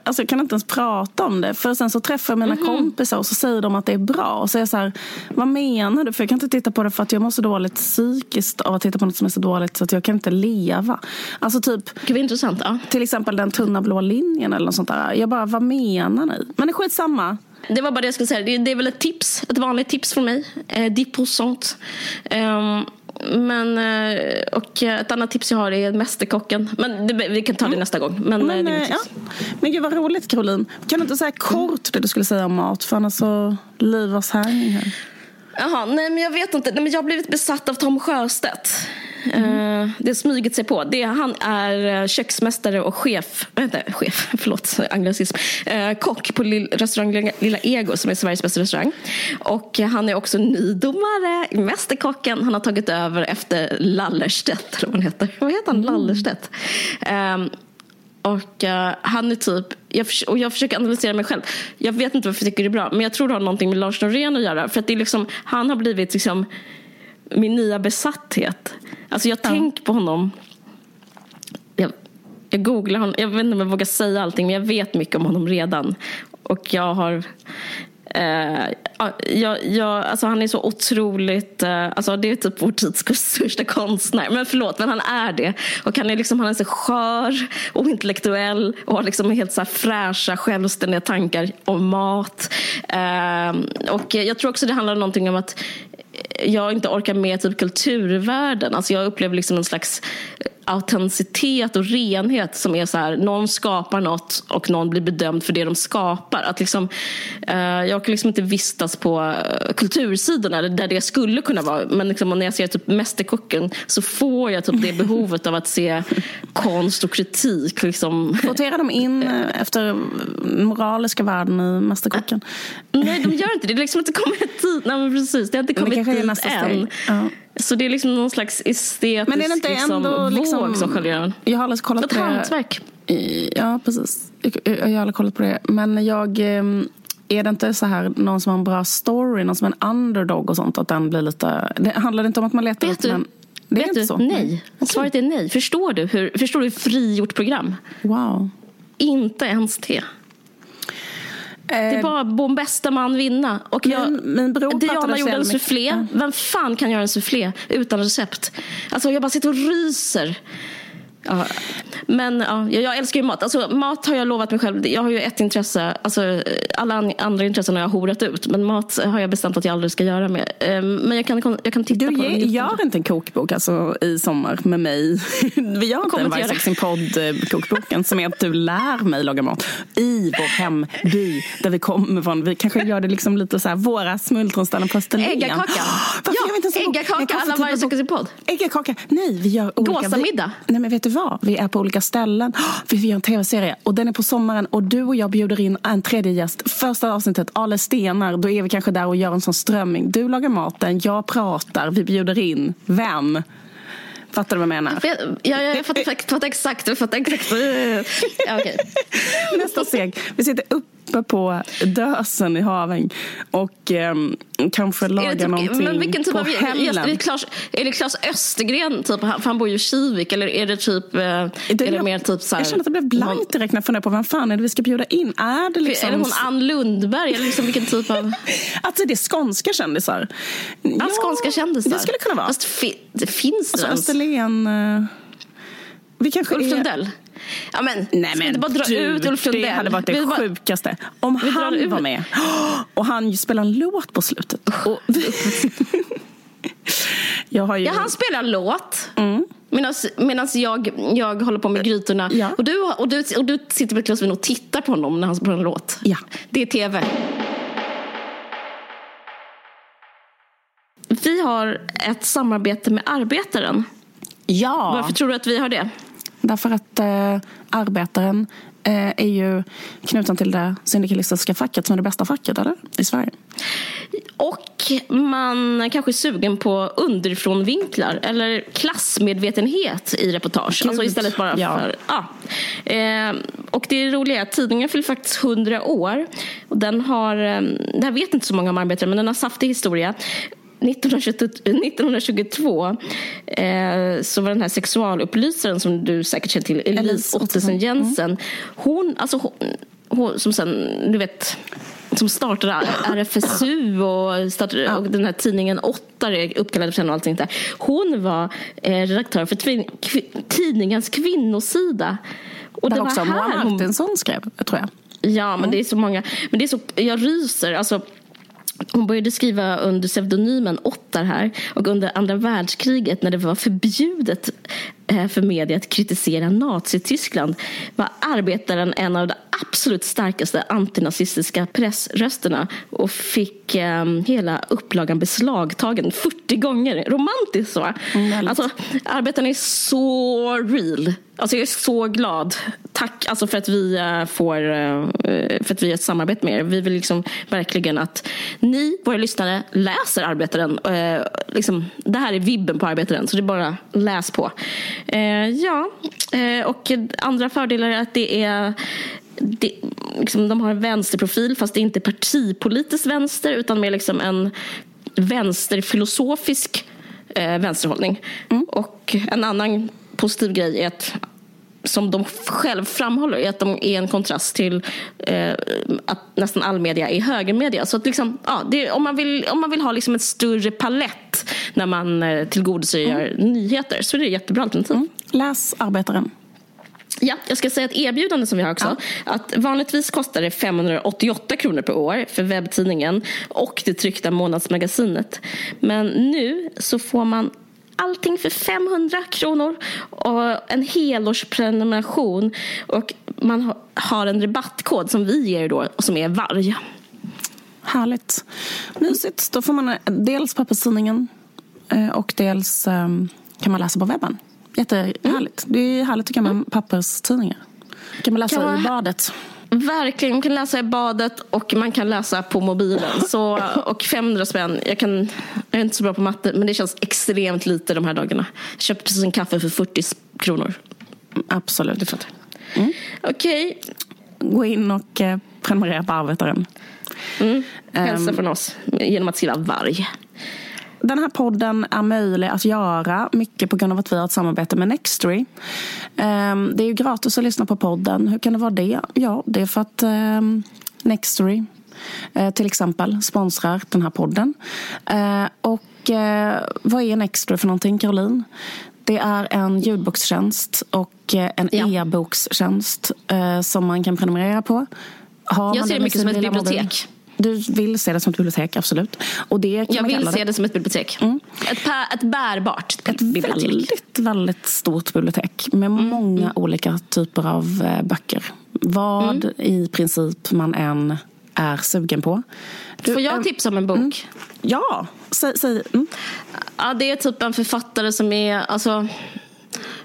alltså jag kan inte ens prata om det. För sen så träffar jag mina mm. kompisar och så säger de att det är bra. Och så är jag så här, vad menar du? För jag kan inte titta på det för att jag mår så dåligt psykiskt av att titta på något som är så dåligt så att jag kan inte leva. Alltså typ, Gud, intressant. Ja. Till exempel den tunna blå linjen eller något sånt där. Jag bara, vad menar ni? Men det är skitsamma. Det var bara det jag skulle säga. Det, är väl ett tips, ett vanligt tips från mig. Eh, 10%. Um, men, eh, och ett annat tips jag har är Mästerkocken. Men det, vi kan ta det mm. nästa gång. Men, men, det ja. men gud vad roligt Caroline. Kan du inte säga kort det du skulle säga om mat? För annars så livas härning här. Jaha, nej men jag vet inte. Nej, men jag har blivit besatt av Tom Sjöstedt. Mm. Uh, det har smugit sig på. Det, han är köksmästare och chef, äh, chef förlåt, anglicism, uh, kock på lill, restaurang Lilla Ego som är Sveriges bästa restaurang. Och han är också nydomare, mästerkocken. Han har tagit över efter Lallerstedt, eller vad han heter. Vad heter han? Mm. Lallerstedt. Um, och uh, han är typ, jag, och jag försöker analysera mig själv. Jag vet inte varför jag tycker det är bra, men jag tror det har någonting med Lars Norén att göra. För att det är liksom, han har blivit liksom min nya besatthet. Alltså jag ja. tänker på honom. Jag, jag googlar honom. Jag vet inte om jag vågar säga allting, men jag vet mycket om honom redan. Och jag har Eh, jag, jag, alltså han är så otroligt, eh, alltså det är typ vår tids största konstnär. Men förlåt, men han är det. Och han är, liksom, han är så skör och intellektuell och har liksom helt så fräscha, självständiga tankar om mat. Eh, och jag tror också det handlar om någonting om att jag inte orkar med typ kulturvärlden. Alltså jag upplever liksom en slags autenticitet och renhet som är så här, någon skapar något och någon blir bedömd för det de skapar. Att liksom, eh, jag kan liksom inte vistas på eh, kultursidorna där det skulle kunna vara. Men liksom, när jag ser typ Mästerkocken så får jag typ det behovet av att se konst och kritik. Liksom. Kvoterar de in eh, efter moraliska värden i Mästerkocken? Nej, de gör inte det. Det har liksom inte kommit dit. Nej, precis. Det har inte kommit dit än. Ja. Så det är liksom någon slags estetisk Men är det inte liksom, ändå liksom, våg som sköljer Jag har aldrig kollat på det. hantverk. Ja, precis. Jag, har aldrig kollat på det. Men jag... Ehm, är det inte så här någon som har en bra story, någon som är en underdog och sånt, att den blir lite... Det handlar inte om att man letar Vet? Men det Vet är inte du? så? Nej. Okay. Svaret är nej. Förstår du hur, förstår du hur frigjort program? Wow. Inte ens det. Det är bara bom bästa man vinna. Och jag, min bror Diana gjorde en soufflé. Vem fan kan göra en soufflé utan recept? Alltså jag bara sitter och ryser. Ja. Men ja, jag älskar ju mat. Alltså, mat har jag lovat mig själv. Jag har ju ett intresse. Alltså, alla andra intressen har jag horat ut. Men mat har jag bestämt att jag aldrig ska göra mer. Ehm, men jag kan, jag kan titta du, på den. Du gör inte en kokbok alltså, i sommar med mig. Vi gör inte en Varje sin podd-kokboken som är att du lär mig laga mat. I vår hemby där vi kommer från. Vi kanske gör det liksom lite så här, våra smultronställen på Österlen. Äggakaka. ja, äggakaka alla varje sin podd. Äggakaka. Nej, vi gör olika. Gåsamiddag. Nej, men vet du vad? Vi är på olika ställen. Vi gör en tv-serie och den är på sommaren och du och jag bjuder in en tredje gäst. Första avsnittet, Ale Stenar, då är vi kanske där och gör en sån strömming. Du lagar maten, jag pratar, vi bjuder in. Vem? Fattar du vad jag menar? Ja, ja jag fattar, fattar exakt. Jag fattar exakt. Ja, okay. Nästa steg. Vi sitter upp uppe på Dösen i Haväng och eh, kanske laga typ, någonting men vilken typ på av, hällen. Är det, Claes, är det Claes Östergren, typ, för han bor ju i Kivik, eller är det typ... Det, är det jag, mer typ så här, jag känner att det blev blankt direkt när jag funderar på vem fan är det vi ska bjuda in. Är det liksom... Är det hon Ann Lundberg, eller liksom vilken typ av... alltså det är skånska kändisar. Ja, ja skånska kändisar. Det skulle kunna vara. Fast fi, det finns det alltså, Österlen... Uh, vi kanske Ulf Lundell? Ja, men, Nej, men inte bara dra du, ut Ulf Lundell? Det hade varit det sjukaste. Om han var med och han spelar en låt på slutet. Och, jag ju... Ja, han spelar en låt. Mm. Medan jag, jag håller på med grytorna. Ja. Och, du, och, du, och du sitter med ett glas vin och tittar på honom när han spelar en låt. Ja. Det är tv. Vi har ett samarbete med Arbetaren. Ja. Varför tror du att vi har det? Därför att eh, arbetaren eh, är ju knuten till det syndikalistiska facket som är det bästa facket eller? i Sverige. Och man kanske är sugen på underifrånvinklar eller klassmedvetenhet i reportage. Alltså istället bara ja. för... Ja. Eh, och det roliga är att tidningen fyller faktiskt 100 år. Och den har, eh, det här vet inte så många om arbetare, men den har saftig historia. 1922 eh, så var den här sexualupplysaren som du säkert känner till, Elise Ottesen Jensen. Mm. Hon, alltså hon, hon, som sen, du vet, som startade RFSU och, startade, och den här tidningen Åttar är uppkallad efter henne och allting där. Hon var eh, redaktör för tvin, kv, tidningens kvinnosida. Och Där det också Moa Martinsson skrev, tror jag. Ja, men mm. det är så många. Men det är så, jag ryser. Alltså, hon började skriva under pseudonymen Ottar här och under andra världskriget när det var förbjudet för media att kritisera Nazityskland var arbetaren en av de absolut starkaste antinazistiska pressrösterna och fick eh, hela upplagan beslagtagen 40 gånger. Romantiskt så. Mm, alltså, arbetaren är så real. Alltså jag är så glad. Tack alltså för att vi eh, får eh, för att vi har ett samarbete med er. Vi vill liksom verkligen att ni, våra lyssnare, läser Arbetaren. Eh, liksom, det här är vibben på Arbetaren, så det är bara läs på. Ja, och andra fördelar är att det är det, liksom, de har en vänsterprofil fast det är inte partipolitiskt vänster utan mer liksom en vänsterfilosofisk eh, vänsterhållning. Mm. Och en annan positiv grej är att som de själv framhåller är att de är en kontrast till eh, att nästan all media är högermedia. Så att liksom, ja, det, om, man vill, om man vill ha liksom en större palett när man eh, tillgodoser mm. nyheter så är det jättebra alternativ. Mm. Läs Arbetaren. Ja, jag ska säga ett erbjudande som vi har också. Ja. Att vanligtvis kostar det 588 kronor per år för webbtidningen och det tryckta månadsmagasinet. Men nu så får man allting för 500 kronor och en helårsprenumeration. Och man har en rabattkod som vi ger då som är VARG. Härligt. Mysigt. Då får man dels papperstidningen eh, och dels ehm, kan man läsa på webben. Jättehärligt. Mm. Det är härligt tycker jag med papperstidningar. kan man läsa kan man... i badet. Verkligen, man kan läsa i badet och man kan läsa på mobilen. Så, och 500 spänn, jag, kan, jag är inte så bra på matte men det känns extremt lite de här dagarna. Jag köpte precis en kaffe för 40 kronor. Absolut. Du fattar. Mm. Okej. Okay. Gå in och eh, prenumerera på Arbetaren. Mm. Hälsa um, från oss genom att skriva varg. Den här podden är möjlig att göra mycket på grund av att vi har ett samarbete med Nextory. Ehm, det är ju gratis att lyssna på podden. Hur kan det vara det? Ja, det är för att ehm, Nextory eh, till exempel sponsrar den här podden. Eh, och eh, vad är Nextory för någonting, Caroline? Det är en ljudbokstjänst och en ja. e-bokstjänst som man kan prenumerera på. Har Jag ser det mycket som ett bibliotek. Mobil? Du vill se det som ett bibliotek, absolut. Och det kan Jag vill se det. det som ett bibliotek. Mm. Ett, ett bärbart ett bibliotek. Ett väldigt, väldigt stort bibliotek med mm. många mm. olika typer av eh, böcker. Vad mm. i princip man än är sugen på. Du, Får jag äm, tipsa om en bok? Mm. Ja, säg. säg mm. ja, det är typ en författare som är... Alltså,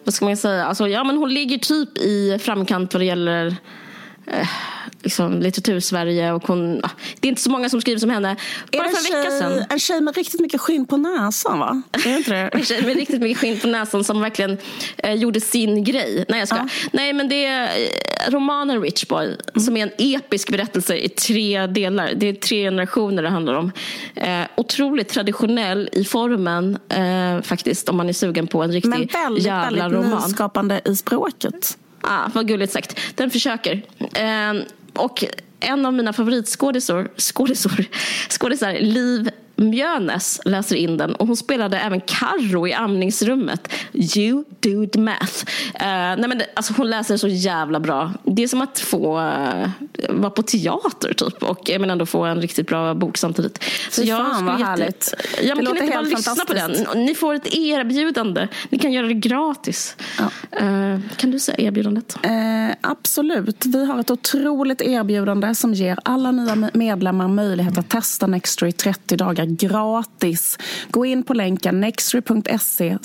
vad ska man säga? Alltså, ja, men hon ligger typ i framkant vad det gäller eh, liksom, litteratur-Sverige. Och hon, det är inte så många som skriver som henne. Bara för en, vecka sedan. En tjej med riktigt mycket skinn på näsan va? Är inte det? en tjej med riktigt mycket skinn på näsan som verkligen eh, gjorde sin grej. Nej jag ska. Ja. Nej men det är eh, romanen Rich Boy mm. som är en episk berättelse i tre delar. Det är tre generationer det handlar om. Eh, otroligt traditionell i formen eh, faktiskt om man är sugen på en riktig jävla roman. Men väldigt, väldigt nyskapande i språket. Ah, vad gulligt sagt. Den försöker. Eh, och en av mina favoritskådisar, skådisar, skådisar Liv Mjönes läser in den och hon spelade även Carro i amningsrummet. You do the math. Uh, nej men det, alltså hon läser så jävla bra. Det är som att få uh, vara på teater typ och men ändå få en riktigt bra bok samtidigt. Så Fy jag fan vad jätte... härligt. Ja, men kan inte bara lyssna på den? Ni får ett erbjudande. Ni kan göra det gratis. Ja. Uh, kan du säga erbjudandet? absolut. Vi har ett otroligt erbjudande som ger alla nya medlemmar möjlighet att testa Nextory i 30 dagar gratis. Gå in på länken nextory.se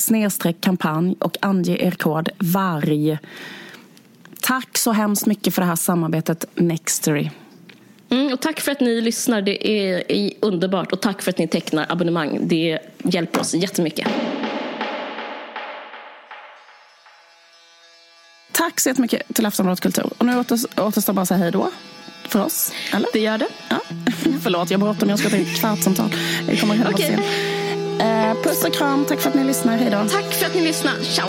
kampanj och ange er kod VARG. Tack så hemskt mycket för det här samarbetet Nextory. Mm, och tack för att ni lyssnar. Det är, är underbart. Och tack för att ni tecknar abonnemang. Det hjälper oss jättemycket. Tack så jättemycket till Aftonbladet Kultur. Och nu återstår bara att säga hej då för oss. Eller? Det gör det. Ja. Förlåt, jag har bråttom. Jag ska ta ett kvartssamtal. Jag kommer hela okay. Eh, puss och kram. Tack för att ni lyssnar. Hej då. Tack för att ni lyssnar. Ciao.